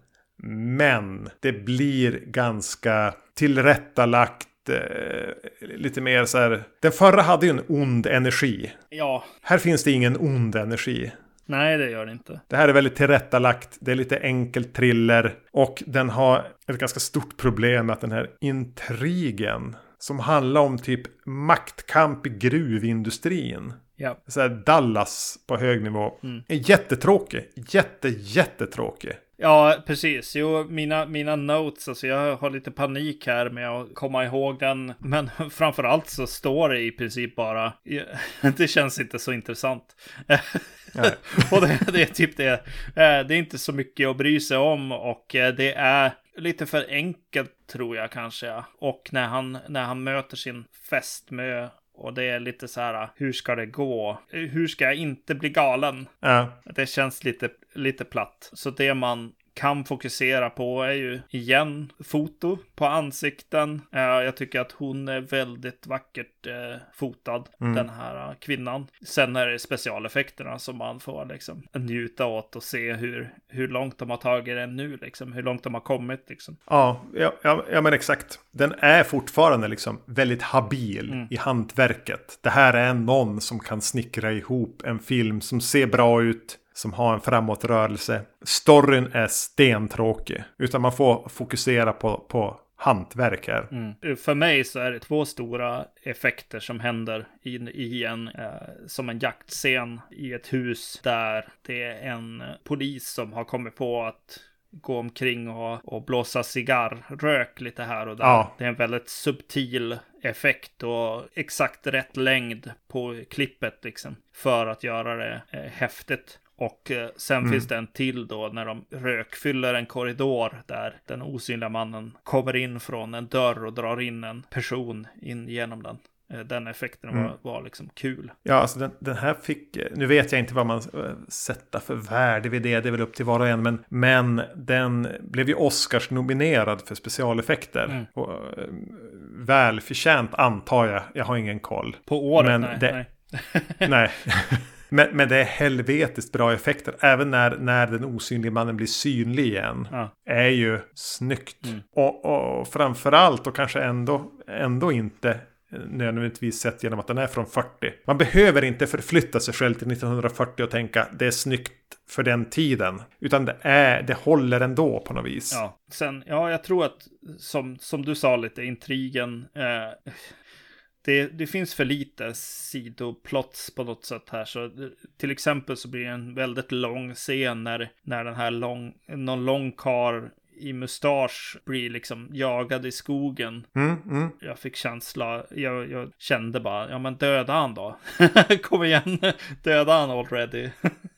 Men det blir ganska tillrättalagt. Eh, lite mer så här. Den förra hade ju en ond energi. Ja, Här finns det ingen ond energi. Nej det gör det inte. Det här är väldigt tillrättalagt. Det är lite enkelt thriller. Och den har ett ganska stort problem med att den här intrigen. Som handlar om typ maktkamp i gruvindustrin. Ja. Så Dallas på hög nivå. Mm. Är jättetråkig. Jätte, jättetråkig. Ja, precis. Jo, mina, mina notes, alltså jag har lite panik här med att komma ihåg den. Men framförallt så står det i princip bara, det känns inte så intressant. Och det, det är typ det. Eh, Det är inte så mycket att bry sig om och eh, det är lite för enkelt tror jag kanske. Och när han, när han möter sin fästmö och det är lite så här, hur ska det gå? Hur ska jag inte bli galen? Ja. Det känns lite, lite platt. Så det man kan fokusera på är ju igen foto på ansikten. Eh, jag tycker att hon är väldigt vackert eh, fotad, den här eh, kvinnan. Sen är det specialeffekterna som man får liksom njuta åt och se hur, hur långt de har tagit den nu, liksom. Hur långt de har kommit, liksom. Ja, ja, ja, men exakt. Den är fortfarande liksom väldigt habil i hantverket. Det här är någon som kan snickra ihop en film som ser bra ut, som har en framåtrörelse. Storyn är stentråkig, utan man får fokusera på, på hantverk här. Mm. För mig så är det två stora effekter som händer i, i en, eh, som en jaktscen i ett hus där det är en polis som har kommit på att gå omkring och, och blåsa cigarrök lite här och där. Ja. Det är en väldigt subtil effekt och exakt rätt längd på klippet liksom för att göra det eh, häftigt. Och eh, sen finns det en till då när de rökfyller en korridor där den osynliga mannen kommer in från en dörr och drar in en person in genom den. Eh, Den effekten var, var liksom kul. Ja, alltså den, den här fick, nu vet jag inte vad man sätter för värde vid det, det är väl upp till var och en, men, men den blev ju Oscars nominerad för specialeffekter. Och, äh, välförtjänt antar jag, jag har ingen koll. På året? Men nej, det- nej. Nej. men, men det är helvetiskt bra effekter. Även när, när den osynliga mannen blir synlig igen. Ja. Är ju snyggt. Och, och framförallt och kanske ändå, ändå inte nödvändigtvis sett genom att den är från 40. Man behöver inte förflytta sig själv till 1940 och tänka det är snyggt för den tiden. Utan det, är, det håller ändå på något vis. Ja, sen, ja, jag tror att som, som du sa lite, intrigen. Eh, det, det finns för lite sidoplots på något sätt här. Så till exempel så blir det en väldigt lång scen när, när den här lång, någon lång kar i mustasch blir liksom jagad i skogen. Mm, mm. Jag fick känsla, jag, jag kände bara, ja men döda han då. Kom igen, döda han already.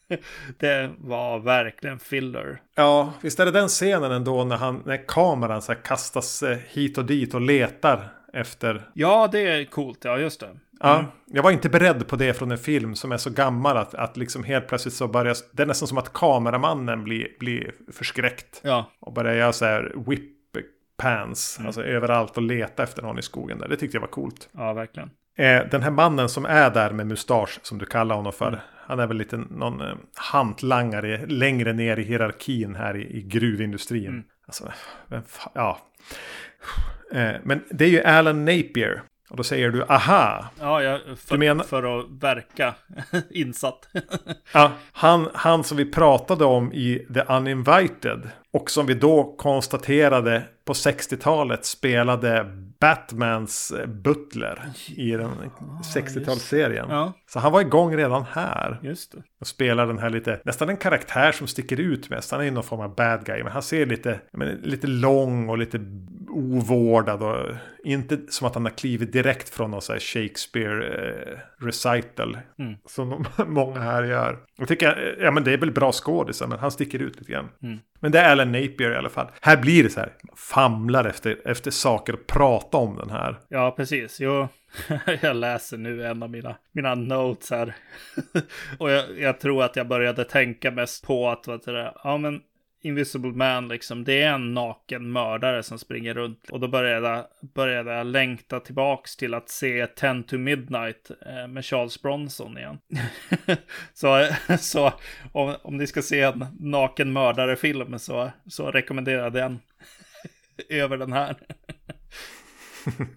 det var verkligen filler. Ja, visst är det den scenen ändå när, han, när kameran så kastas eh, hit och dit och letar efter Ja, det är coolt, ja just det. Ja, jag var inte beredd på det från en film som är så gammal att, att liksom helt plötsligt så börjar... Det är nästan som att kameramannen blir, blir förskräckt. Ja, Och börjar göra så här whip pans, alltså överallt och leta efter någon i skogen där. Det tyckte jag var coolt. ja verkligen. Eh, den här mannen som är där med mustasch, som du kallar honom för. Han är väl lite någon eh, hantlangare längre ner i hierarkin här i, i gruvindustrin. Alltså, vem fa- ja. Eh, men det är ju Alan Napier. Och då säger du aha. Ja, jag, för, Du menar- för att verka insatt. Ja, han, han som vi pratade om i The Uninvited. Och som vi då konstaterade på 60-talet spelade Batmans eh, butler i den 60-talsserien. ja, Så han var igång redan här. just det. Och spelar den här lite, nästan en karaktär som sticker ut mest. Han är ju någon form av bad guy. Men han ser lite, menar, lite lång och lite ovårdad. Och inte som att han har klivit direkt från någon så här Shakespeare eh, recital. Mm. Som de, många här gör. Jag tycker, ja men det är väl bra skådisar. Men han sticker ut lite grann. Mm. Men det är Alan Napier i alla fall. Här blir det så här. Famlar efter, efter saker att prata om den här. Ja, precis. Jo, jag läser nu en av mina, mina notes här. och jag, jag tror att jag började tänka mest på att, vad det, ja men Invisible Man liksom, det är en naken mördare som springer runt. Och då började jag, började jag längta tillbaks till att se 10 to Midnight eh, med Charles Bronson igen. så så om, om ni ska se en naken mördare-film så, så rekommenderar jag den över den här.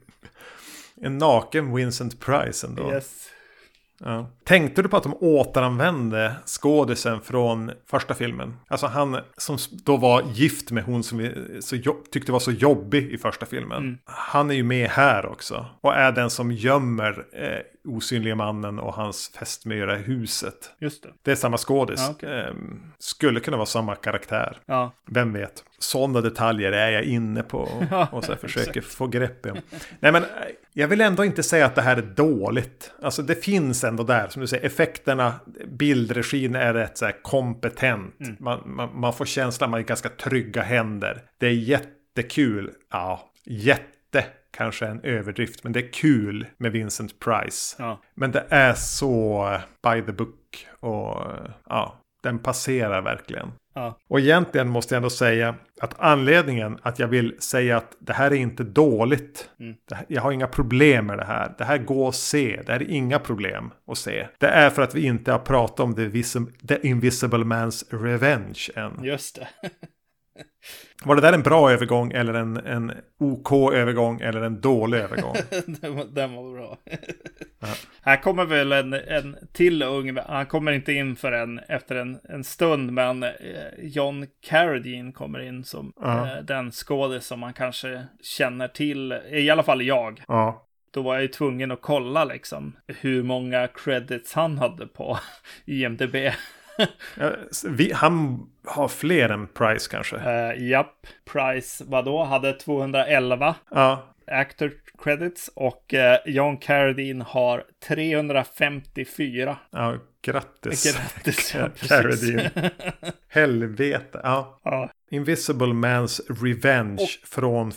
En naken Vincent Price ändå. Yes. Ja. Tänkte du på att de återanvände skådisen från första filmen? Alltså han som då var gift med hon som vi så tyckte var så jobbig i första filmen. Han är ju med här också. Och är den som gömmer eh, osynliga mannen och hans fästmö i huset. Just det. Det är samma skådis. Ja, okej. Ehm, skulle kunna vara samma karaktär. Ja, Vem vet? Sådana detaljer är jag inne på och, och så försöker få grepp om. Nej men eh, jag vill ändå inte säga att det här är dåligt. Alltså det finns ändå där, som du säger, effekterna, bildregin är rätt så här kompetent. Man, man, man får känslan, man är ganska trygga händer. Det är jättekul. Ja, jätte kanske en överdrift, men det är kul med Vincent Price. ja. Men det är så eh, by the book och eh, ja, den passerar verkligen. Ja. Och egentligen måste jag ändå säga att anledningen att jag vill säga att det här är inte dåligt. Det här, jag har inga problem med det här. Det här går att se. Det här är inga problem att se. Det är för att vi inte har pratat om The, Vis- The Invisible Man's Revenge än. Just det. Var det där en bra övergång eller en, en OK övergång eller en dålig övergång? den, var, den var bra. Här kommer väl en, en till ung, han kommer inte in för en efter en, en stund, men eh, John Carradine kommer in som Ja. eh, den skådis som man kanske känner till, i alla fall jag. ja. Då var jag ju tvungen att kolla liksom hur många credits han hade på IMDB. Vi, han har fler än Price kanske. Uh, japp, Price vadå, hade 211 Ja, actor credits och eh, John Carradine har 354. ja grattis. Grattis. ja. Carradine. Helvete. Ja. Ja, Invisible Man's Revenge från...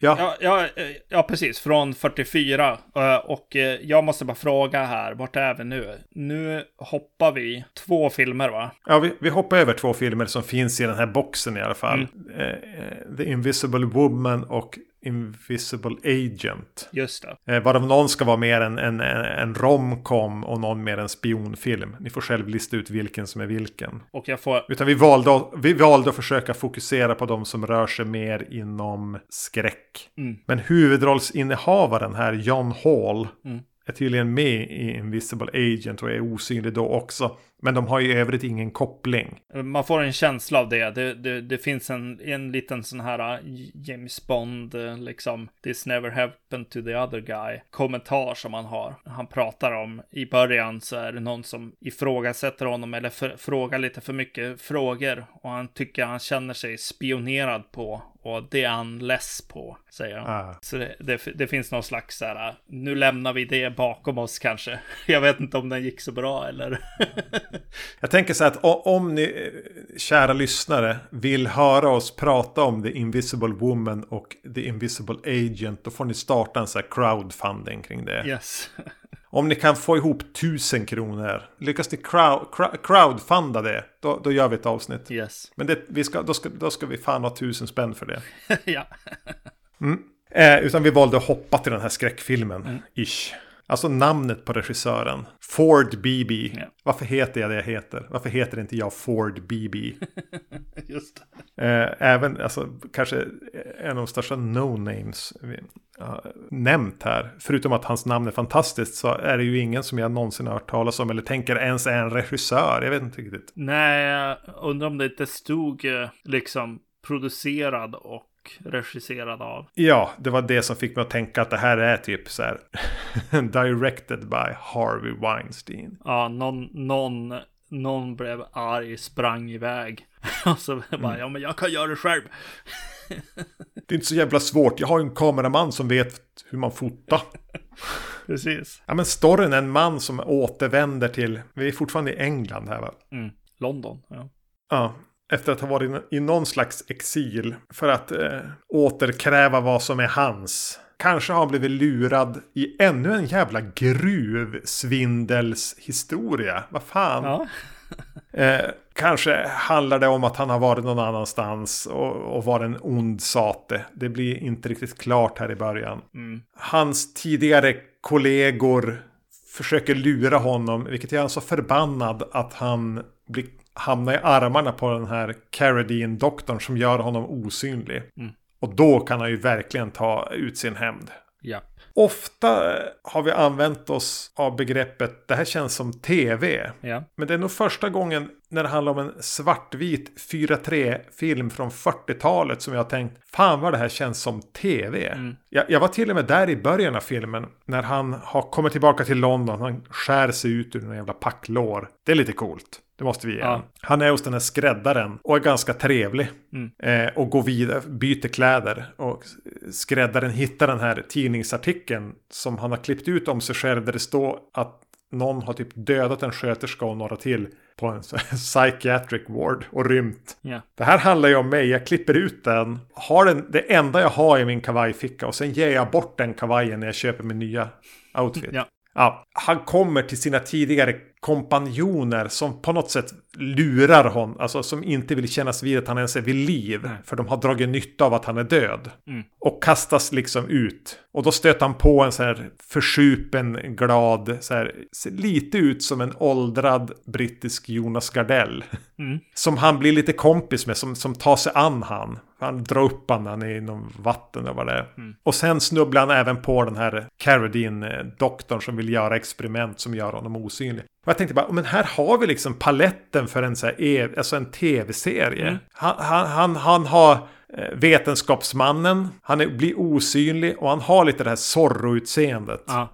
Ja, ja, ja, eh, ja, precis. Från 44. Eh, Och eh, jag måste bara fråga här, vart är vi nu? Nu hoppar vi två filmer va? ja vi, vi hoppar över två filmer som finns i den här boxen i alla fall. Mm. The Invisible Woman och Invisible Agent. Just det. Eh, varav någon ska vara mer en, en, en, romcom och någon mer en spionfilm. Ni får själv lista ut vilken som är vilken. Och jag får... Utan vi valde, att- vi valde att försöka fokusera på de som rör sig mer inom skräck. Mm. Men huvudrollsinnehavaren här, John Hall, Mm. är tydligen med i Invisible Agent och är osynlig då också. Men de har i övrigt ingen koppling. Man får en känsla av det. Det, det, det finns en, en liten sån här uh, James Bond, uh, liksom, this never happened to the other guy, kommentar som han har. Han pratar om, i början så är det någon som ifrågasätter honom eller för, frågar lite för mycket frågor och han tycker han känner sig spionerad på och det är han less på, säger han. Ah. Så det, det, det finns någon slags så här, uh, nu lämnar vi det bakom oss kanske. Jag vet inte om den gick så bra eller. Jag tänker så här att om ni, eh, kära lyssnare, vill höra oss prata om The Invisible Woman och The Invisible Agent, då får ni starta en så här crowdfunding kring det. yes. Om ni kan få ihop tusen kronor, lyckas ni crowd, crowd, crowdfunda det, då, då gör vi ett avsnitt. Yes. Men det, vi ska, då, ska, då ska vi fan ha tusen spänn för det. ja. Eh, utan vi valde att hoppa till den här skräckfilmen, Mm. ish. Alltså namnet på regissören. Ford BB. Ja. Varför heter jag det jag heter? Varför heter inte jag Ford BB? Just. Eh, även, alltså, kanske en av de största no-names vi nämnt här. Förutom att hans namn är fantastiskt så är det ju ingen som jag någonsin har hört talas om eller tänker ens är en regissör. Jag vet inte riktigt. Nej, jag undrar om det inte stod eh, liksom producerad och regisserad av. Ja, det var det som fick mig att tänka att det här är typ så här directed by Harvey Weinstein. Ja, någon, någon, någon blev arg, sprang iväg. och så bara, ja men jag kan göra det själv. Det är inte så jävla svårt. Jag har en kameraman som vet hur man fotar. Precis. Ja men storyn är en man som återvänder till, vi är fortfarande i England här va? Mm. London, ja. Ja, efter att ha varit i någon slags exil för att eh, återkräva vad som är hans. Kanske har han blivit lurad i ännu en jävla gruvsvindelshistoria. Vad fan. Ja, Eh, kanske handlar det om att han har varit någon annanstans och, och var en ond sate. Det blir inte riktigt klart här i början. mm. Hans tidigare kollegor försöker lura honom, vilket gör han så förbannad att han blir, hamnar i armarna på den här Carradine-doktorn som gör honom osynlig. Mm. Och då kan han ju verkligen ta ut sin hämnd. ja. Ofta har vi använt oss av begreppet det här känns som tv. Ja. Men det är nog första gången när det handlar om en svartvit 4.3-film från 40-talet som jag har tänkt, fan vad det här känns som tv. Mm. Jag, jag var till och med där i början av filmen, när han har kommit tillbaka till London, han skär sig ut ur en jävla packlår. Det är lite coolt. Det måste vi ge ja. Han är hos den här skräddaren och är ganska trevlig. Mm. Eh, och går vidare, byter kläder. Och skräddaren hittar den här tidningsartikeln som han har klippt ut om sig själv. Där det står att någon har typ dödat en sköterska och några till på en psychiatric ward och rymt. Ja. Det här handlar ju om mig. Jag klipper ut den. Har den det enda jag har i min kavajficka. Och sen ger jag bort den kavajen när jag köper min nya outfit. Ja. Ja, han kommer till sina tidigare kompanjoner som på något sätt lurar honom. Alltså som inte vill kännas vid att han ens är vid liv. Nej. För de har dragit nytta av att han är död. Mm. Och kastas liksom ut. Och då stöter han på en så här försupen, glad, så här, ser lite ut som en åldrad brittisk Jonas Gardell. Mm. Som han blir lite kompis med, som, som tar sig an han. Han drar upp han är inom vatten och vad det är. Mm. Och sen snubblar han även på den här Carradine-doktorn som vill göra experiment som gör honom osynlig. Och jag tänkte bara, men här har vi liksom paletten för en, så här, e- alltså en tv-serie. Mm. Han, han, han, han har eh, vetenskapsmannen, han är, blir osynlig och han har lite det här Zorro-utseendet. Ja.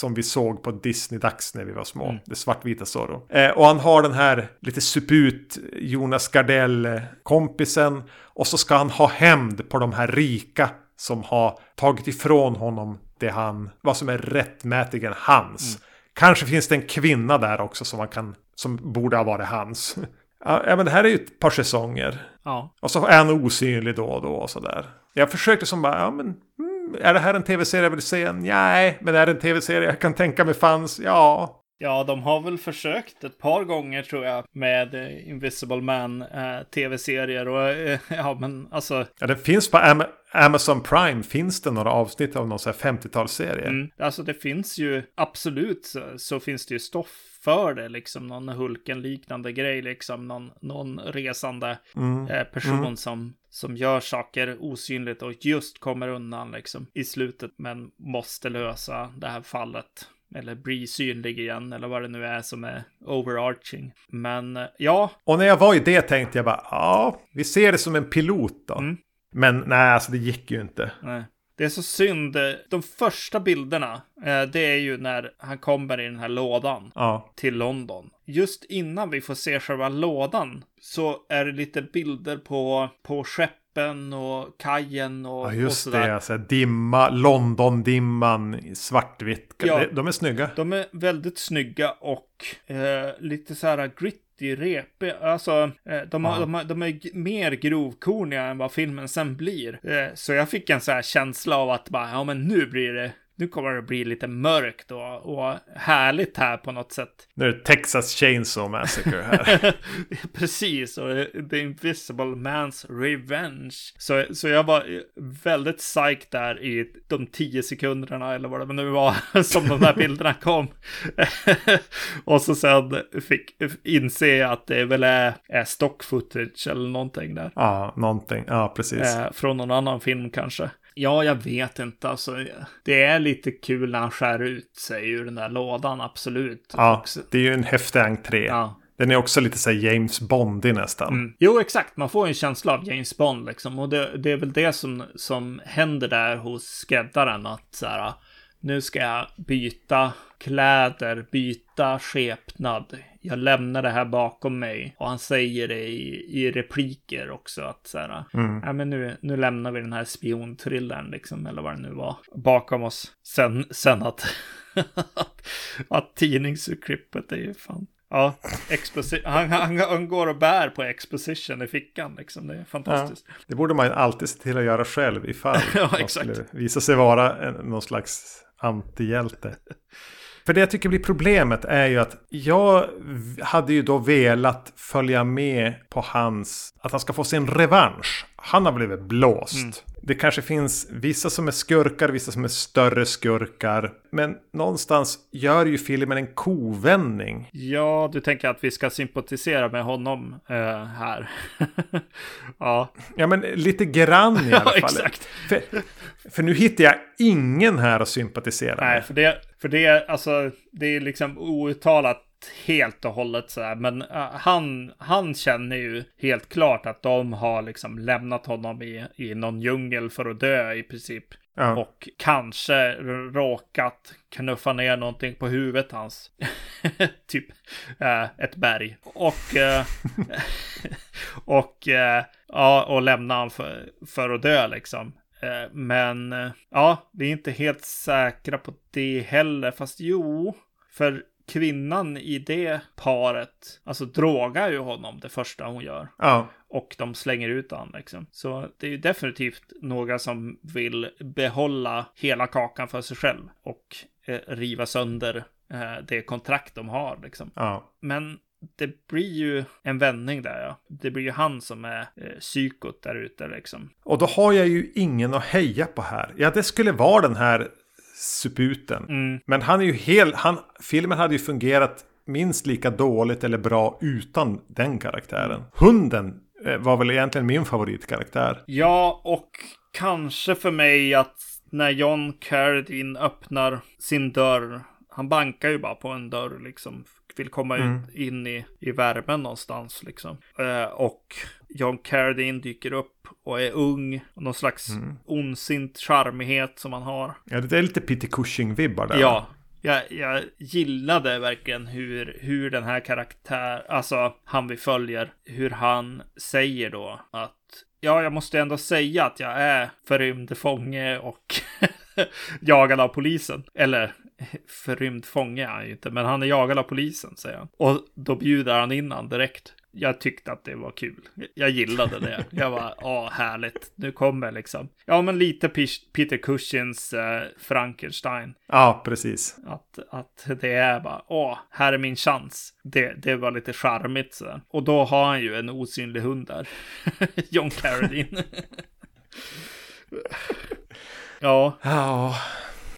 Som vi såg på Disney-dags när vi var små. Mm. Det svartvita Zorro. Eh, och han har den här lite suput Jonas Gardell-kompisen. Och så ska han ha hämnd på de här rika som har tagit ifrån honom det han, vad som är rättmätigen hans. Mm. Kanske finns det en kvinna där också som man kan, som borde ha varit hans. Ja, men det här är ju ett par säsonger. Ja. Och så är han osynlig då och då och sådär. Jag försökte som bara, ja men, är det här en tv-serie jag vill se? Nej, men är det en tv-serie jag kan tänka mig fanns? Ja. Ja, de har väl försökt ett par gånger tror jag med eh, Invisible Man eh, tv-serier och eh, ja, men alltså. Ja, det finns på Am Amazon Prime, finns det några avsnitt av någon sån här 50-talsserie? Mm, alltså det finns ju absolut så, så finns det ju stoff för det liksom någon Hulken-liknande grej liksom någon, någon resande Mm. eh, person som som gör saker osynligt och just kommer undan liksom i slutet men måste lösa det här fallet eller bli synlig igen eller vad det nu är som är overarching. Men eh, ja, Och när jag var i det tänkte jag bara, ja, vi ser det som en pilot då. Mm. Men nej, alltså det gick ju inte. Nej. Det är så synd. De första bilderna, eh, det är ju när han kommer i den här lådan Ja, till London. Just innan vi får se själva lådan så är det lite bilder på, på skeppen och kajen och, ja och just sådär. det. Alltså, dimma, London-dimman, svartvitt. Ja. De, är snygga. De är väldigt snygga och eh, lite så här gritty, repig. Alltså, eh, de, har, Ja. de, har, de är mer grovkorniga än vad filmen sen blir. Eh, så jag fick en så här känsla av att bara, ja men nu blir det, nu kommer det bli lite mörkt och, och härligt här på något sätt. Nu är det Texas Chainsaw Massacre här. Precis, och The Invisible Man's Revenge. Så, så jag var väldigt psyched där i de tio sekunderna eller vad det nu var som de där bilderna kom. och så sen fick inse att det väl är, är stock footage eller någonting där. ja, någonting. Ja, precis. Eh, från någon annan film kanske. Ja, jag vet inte. Alltså, det är lite kul när han skär ut sig ur den där lådan, absolut. Ja, Också. det är ju en häftig entré. Ja. Den är också lite så här James Bondig nästan. Mm. Jo, exakt. Man får en känsla av James Bond liksom. Och det, det är väl det som, som händer där hos skräddaren. Att så här, nu ska jag byta kläder, byta skepnad. Jag lämnar det här bakom mig. Och han säger det i, i repliker också. Att så här, Mm. ja men nu, nu lämnar vi den här spiontrillern liksom. Eller vad det nu var. Bakom oss. Sen, sen att, att tidningsurklippet är ju fan. Ja, exposi- han, han, han går och bär på exposition i fickan liksom. Det är fantastiskt. Det borde man alltid se till att göra själv ifall Ja, exakt. visa sig vara en, någon slags antihjälte. För det jag tycker blir problemet är ju att jag hade ju då velat följa med på hans, att han ska få sin revansch. Han har blivit blåst. Mm. Det kanske finns vissa som är skurkar, vissa som är större skurkar. Men någonstans gör ju filmen en kovändning. Ja, du tänker att vi ska sympatisera med honom eh, här. ja, Ja men lite grann i alla ja fall. exakt. För, för nu hittar jag ingen här att sympatisera Nej, med. för det, för det, alltså, det är liksom outtalat helt och hållet så här, men uh, han, han känner ju helt klart att de har liksom lämnat honom i, i någon djungel för att dö i princip. Ja. Och kanske råkat knuffa ner någonting på huvudet hans. typ eh, ett berg. Och, eh, och, eh, ja, och lämna honom för, för att dö liksom. Eh, men eh, ja, vi är inte helt säkra på det heller. Fast jo, för kvinnan i det paret, alltså drogar ju honom det första hon gör. Ja. Och de slänger ut honom liksom. Så det är ju definitivt några som vill behålla hela kakan för sig själv. Och eh, riva sönder eh, det kontrakt de har liksom. Ja. Men det blir ju en vändning där ja. Det blir ju han som är eh, psykot där ute liksom. Och då har jag ju ingen att heja på här. Ja, det skulle vara den här suputen. Mm. Men han är ju helt... Han, filmen hade ju fungerat minst lika dåligt eller bra utan den karaktären. Hunden eh, var väl egentligen min favoritkaraktär. Ja, och kanske för mig att när John Carradine öppnar sin dörr. Han bankar ju bara på en dörr liksom. Vill komma Mm. ut in i, i värmen någonstans liksom. Eh, och John Carradine dyker upp och är ung. Och någon slags Mm. ondsint charmighet som han har. Ja, det är lite Peter Cushing-vibbar där. Ja, jag, jag gillade verkligen hur, hur den här karaktär, alltså han vi följer, hur han säger då att ja, jag måste ändå säga att jag är förrymd fånge och jagad av polisen. Eller förrymd fånge är han ju inte, men han är jagad av polisen, säger han. Och då bjuder han in han direkt. Jag tyckte att det var kul. Jag gillade det. Jag var, ja, härligt. Nu kommer liksom. Ja, men lite Peter Cushings eh, Frankenstein. Ja, precis. Att, att det är bara, åh, här är min chans. Det, det var lite charmigt så. Och då har han ju en osynlig hund där. John Carradine. ja, Ja,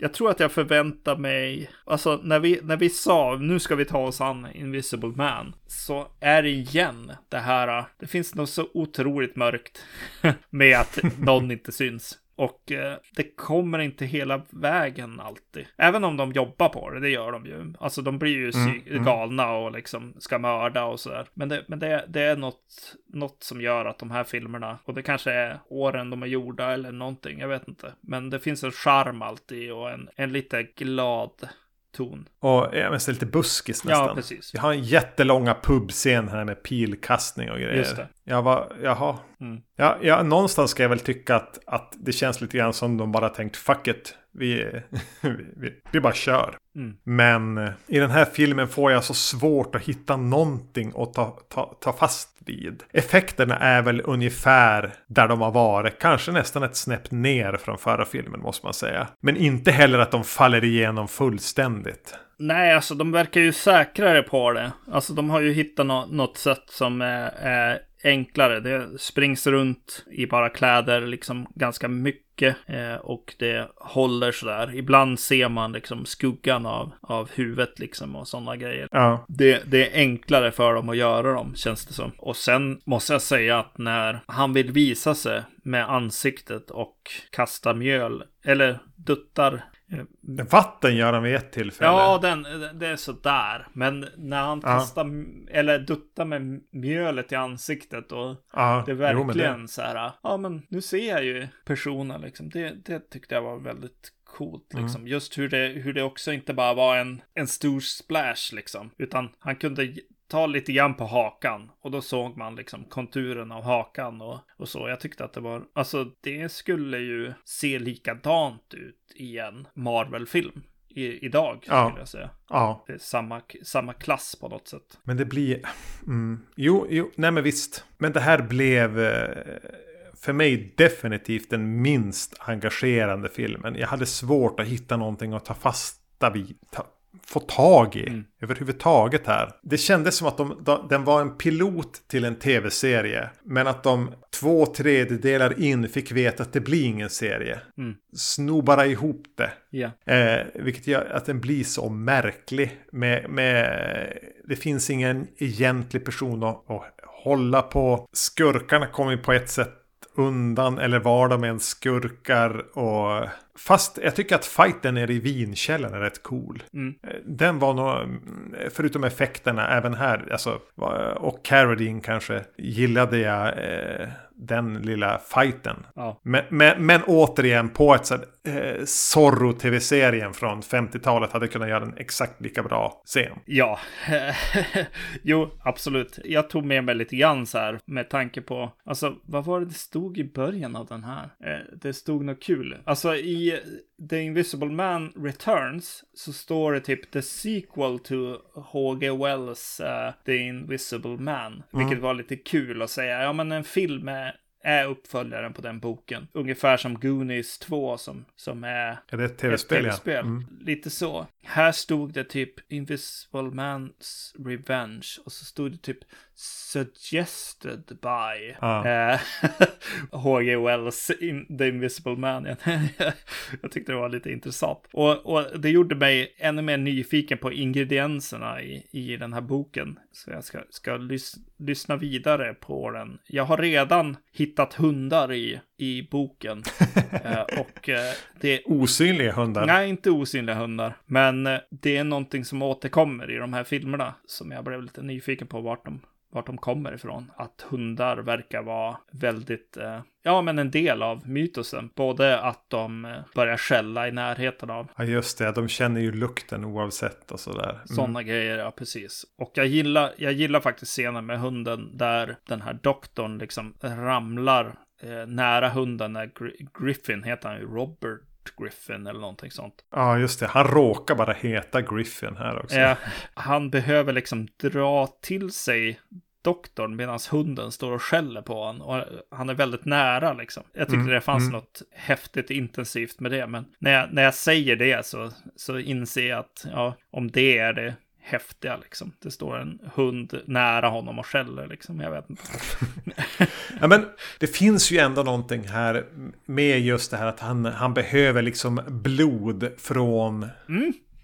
jag tror att jag förväntar mig, alltså när vi, när vi sa nu ska vi ta oss an Invisible Man, så är det igen det här, det finns något så otroligt mörkt med att någon inte syns. Och eh, det kommer inte hela vägen alltid. Även om de jobbar på det, det gör de ju. Alltså de blir ju psy- galna och liksom ska mörda och sådär. Men, det, men det, det är något, något som gör att de här filmerna, och det kanske är åren de är gjorda eller någonting, jag vet inte. Men det finns en charm alltid och en, en lite glad ton. och ja, men lite buskis nästan. Ja, precis. Vi har en jättelånga pubscen här med pilkastning och grejer. Just det. Jag var, jaha. Mm. Ja, ja, någonstans ska jag väl tycka att, att det känns lite grann som de bara tänkt fuck it. Vi, vi, vi, bara kör. Mm. Men eh, i den här filmen får jag så svårt att hitta någonting att ta, ta, ta fast vid. Effekterna är väl ungefär där de har varit. Kanske nästan ett snäpp ner från förra filmen måste man säga. Men inte heller att de faller igenom fullständigt. Nej, alltså de verkar ju säkrare på det. Alltså de har ju hittat nå- något sätt som är, är enklare. Det springs runt i bara kläder liksom ganska mycket eh, och det håller sådär. Ibland ser man liksom skuggan av, av huvudet liksom och sådana grejer. Ja, Det, det är enklare för dem att göra dem, känns det som. Och sen måste jag säga att när han vill visa sig med ansiktet och kasta mjöl, eller duttar vatten gör han vid ett tillfälle. Ja, den, det är sådär. Men när han Ja. kastar, eller duttar med mjölet i ansiktet och ja det är jo, verkligen så här, ja men nu ser jag ju personen liksom. Det, det tyckte jag var väldigt coolt Mm. liksom. Just hur det, hur det också inte bara var en, en stor splash liksom. Utan han kunde ta lite grann på hakan och då såg man liksom konturen av hakan och, och så. Jag tyckte att det var, alltså det skulle ju se likadant ut i en Marvel-film i, idag Ja. skulle jag säga. Ja, Det är samma, samma klass på något sätt. men det blir... Mm, jo, jo, nej men visst. Men det här blev... eh, För mig definitivt den minst engagerande filmen. Jag hade svårt att hitta någonting att ta fasta vid. Ta, få tag i Mm. överhuvudtaget här. Det kändes som att de, de, den var en pilot till en tv-serie. Men att de två tredjedelar in fick veta att det blir ingen serie. Mm. Sno bara ihop det. Ja. Eh, vilket gör att den blir så märklig. Med, med, det finns ingen egentlig person att, att hålla på. Skurkarna kommer på ett sätt undan eller var de ens skurkar och Fast jag tycker att fighten nere i vinkällaren är rätt cool. Mm. Eh, Den var nog, mm, förutom effekterna, även här, alltså, och Carradine kanske, gillade jag eh, den lilla fighten. Ja. Men, men, men återigen, på ett sätt, eh, Zorro-tv-serien från 50-talet hade kunnat göra en exakt lika bra scen. Ja, jo, absolut. Jag tog med mig lite grann så här med tanke på, alltså vad var det det stod i början av den här? Eh, det stod något kul. Alltså i The Invisible Man Returns så står det typ the sequel to H.G. Wells uh, The Invisible Man. Vilket var lite kul att säga. Ja, men en film är är uppföljaren på den boken. Ungefär som Goonies 2 som, som är Är det ett ett tv-spel? ja? tv-spel. Mm. Lite så. Här stod det typ Invisible Man's Revenge och så stod det typ Suggested by Ja. eh, H.G. Wells in The Invisible Man. Jag tyckte det var lite intressant. Och, och det gjorde mig ännu mer nyfiken på ingredienserna i, i den här boken. Så jag ska, ska lys, lyssna vidare på den. Jag har redan hittat hundar i, i boken. eh, och eh, det Osynliga hundar. Nej, inte osynliga hundar. Men eh, det är någonting som återkommer i de här filmerna. Som jag blev lite nyfiken på vart de, vart de kommer ifrån. Att hundar verkar vara väldigt, eh, ja men en del av mytosen. Både att de eh, börjar skälla i närheten av Ja, just det. De känner ju lukten oavsett och sådär. Mm. sådana grejer, ja precis. Och jag gillar, jag gillar faktiskt scenen med hunden där den här doktorn liksom ramlar eh, nära hunden när Gr- Griffin, heter han ju, Robert Griffin eller någonting sånt. Ja, just det. Han råkar bara heta Griffin här också. Ja, han behöver liksom dra till sig doktorn medan hunden står och skäller på honom. Och han är väldigt nära liksom. Jag tyckte Mm, det fanns mm. något häftigt intensivt med det. Men när jag, när jag säger det så, så inser jag att ja, om det är det häftiga liksom. Det står en hund nära honom och skäller liksom. Jag vet inte. Ja, men det finns ju ändå någonting här med just det här att han, han behöver liksom blod från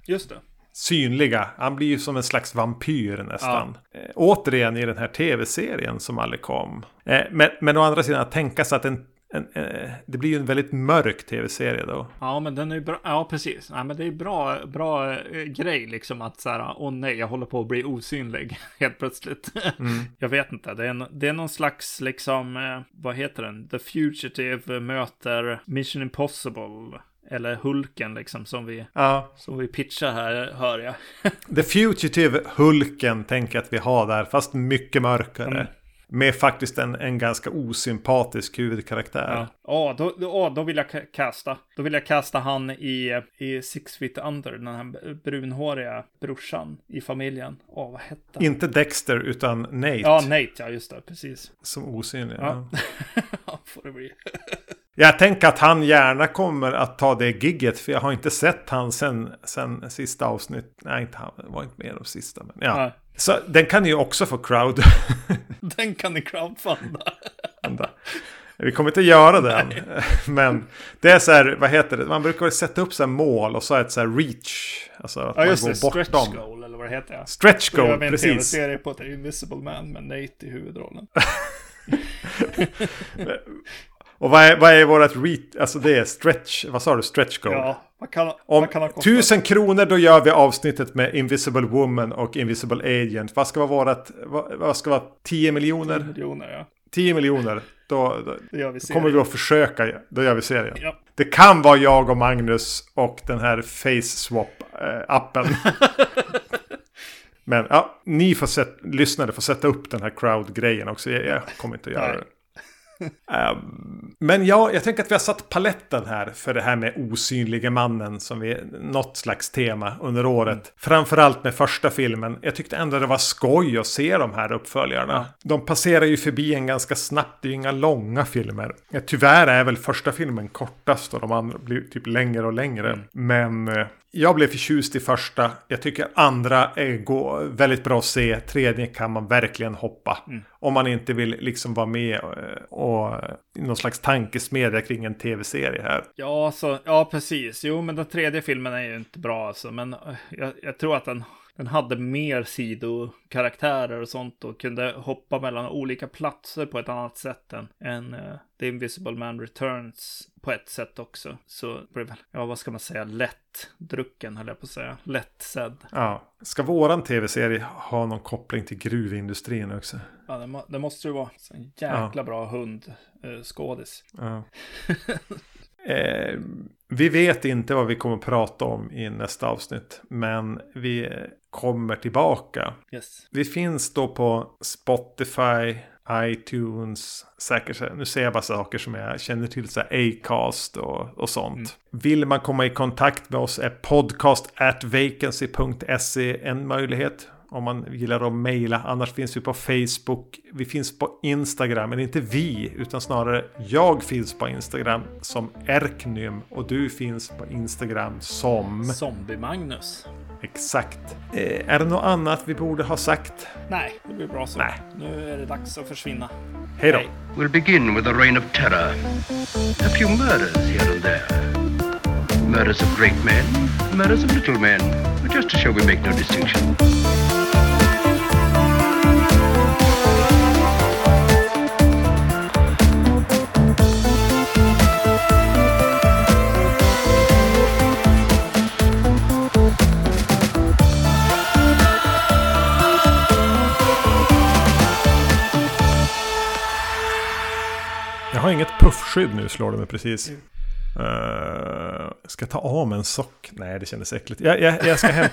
Just det. synliga. Han blir ju som en slags vampyr nästan. Eh, återigen i den här tv-serien som aldrig kom. Eh, men, men å andra sidan att tänka sig att en, en, eh, det blir ju en väldigt mörk tv-serie då. Ja, men den är ju bra. Ja, precis. Nej, men det är bra, bra eh, grej liksom att så här, åh nej, jag håller på att bli osynlig helt plötsligt. jag vet inte, det är, en, det är någon slags liksom, eh, vad heter den? The Fugitive möter Mission Impossible. Eller Hulken liksom som vi, Ja, som vi pitchar här, hör jag. The Fugitive Hulken tänker jag att vi har där, fast mycket mörkare. Mm. Med faktiskt en, en ganska osympatisk huvudkaraktär. Ja, Åh, då, då, åh, då vill jag ka- kasta. Då vill jag kasta han i, i Six Feet Under, den här brunhåriga brorsan i familjen. Åh, vad hette han? Inte Dexter utan Nate Ja, Nate, ja just det, precis. som osynlig. Ja. Ja. Ja, får det bli. Jag tänker att han gärna kommer att ta det gigget. För jag har inte sett han sen, sen sista avsnitt. Nej, inte han. Det var inte med de sista. Men ja. Nej. Så den kan ju också få crowd. Den kan ni crowdfunda. Vi kommer inte göra det än. Men det är så här, vad heter det? Man brukar sätta upp så här mål och så är det så här reach. Alltså att Ja, just man det. går Stretch bortom. goal, eller vad det heter. Ja. Stretch Då gör goal, vi en precis. tv-serie på ett Invisible Man med Nate i huvudrollen. Och vad är, vad är vårat reach? Alltså det är stretch. Vad sa du? Stretch goal. Ja, vad kan, Om vad kan tusen kronor då gör vi avsnittet med Invisible Woman och Invisible Agent. Vad ska vara vårat? Vad, vad ska vara 10 miljoner? miljoner, ja. 10 miljoner. Då, då, vi då kommer vi att försöka. Då gör vi serien. Ja. Det kan vara jag och Magnus och den här Face Swap-appen. Men ja, ni får sätt, lyssnare får sätta upp den här crowd-grejen också. Jag, jag kommer inte att göra det. Ehm, men ja, jag tänker att vi har satt paletten här för det här med osynlige mannen som vi något slags tema under året. Framförallt med första filmen. Jag tyckte ändå det var skoj att se de här uppföljarna. De passerar ju förbi en ganska snabbt, det är ju inga långa filmer. Tyvärr är väl första filmen kortast och de andra blir typ längre och längre. Men eh, jag blev förtjust i första. Jag tycker andra är gå, väldigt bra att se. Tredje kan man verkligen hoppa. Om man inte vill liksom vara med eh, och i någon slags tankesmedja kring en tv-serie här. Ja, så, ja, precis. Jo, men den tredje filmen är ju inte bra alltså. Men eh, jag, jag tror att den, den hade mer sidokaraktärer och sånt och kunde hoppa mellan olika platser på ett annat sätt än, än uh, The Invisible Man Returns på ett sätt också. Så blev ja vad ska man säga, lätt drucken höll jag på att säga. Lätt sedd. Ja. Ska våran tv-serie ha någon koppling till gruvindustrin också? Ja, det, må, det måste ju vara. En jäkla ja. bra hundskådis. Uh, ja. Eh, vi vet inte vad vi kommer prata om i nästa avsnitt. Men vi kommer tillbaka. Yes. Vi finns då på Spotify, iTunes, säkert, nu säger jag bara saker som jag känner till, så Acast och, och sånt. Mm. Vill man komma i kontakt med oss är podcast at vacancy.se en möjlighet om man gillar att mejla. Annars finns vi på Facebook. Vi finns på Instagram, men inte vi, utan snarare jag finns på Instagram som Erknym och du finns på Instagram som... Zombie-Magnus. Exakt. Eh, är det något annat vi borde ha sagt? Nej, det blir bra så. Nej. Nu är det dags att försvinna. Hej då. We'll begin with a reign of terror. A few murders here and there. Murders of great men, murders of little men. Just to show we make no distinction. Jag har inget puffskydd nu slår det mig precis. Mm. Uh, ska jag ta av mig en sock? Nej, det kändes äckligt. Jag, jag, jag ska hämta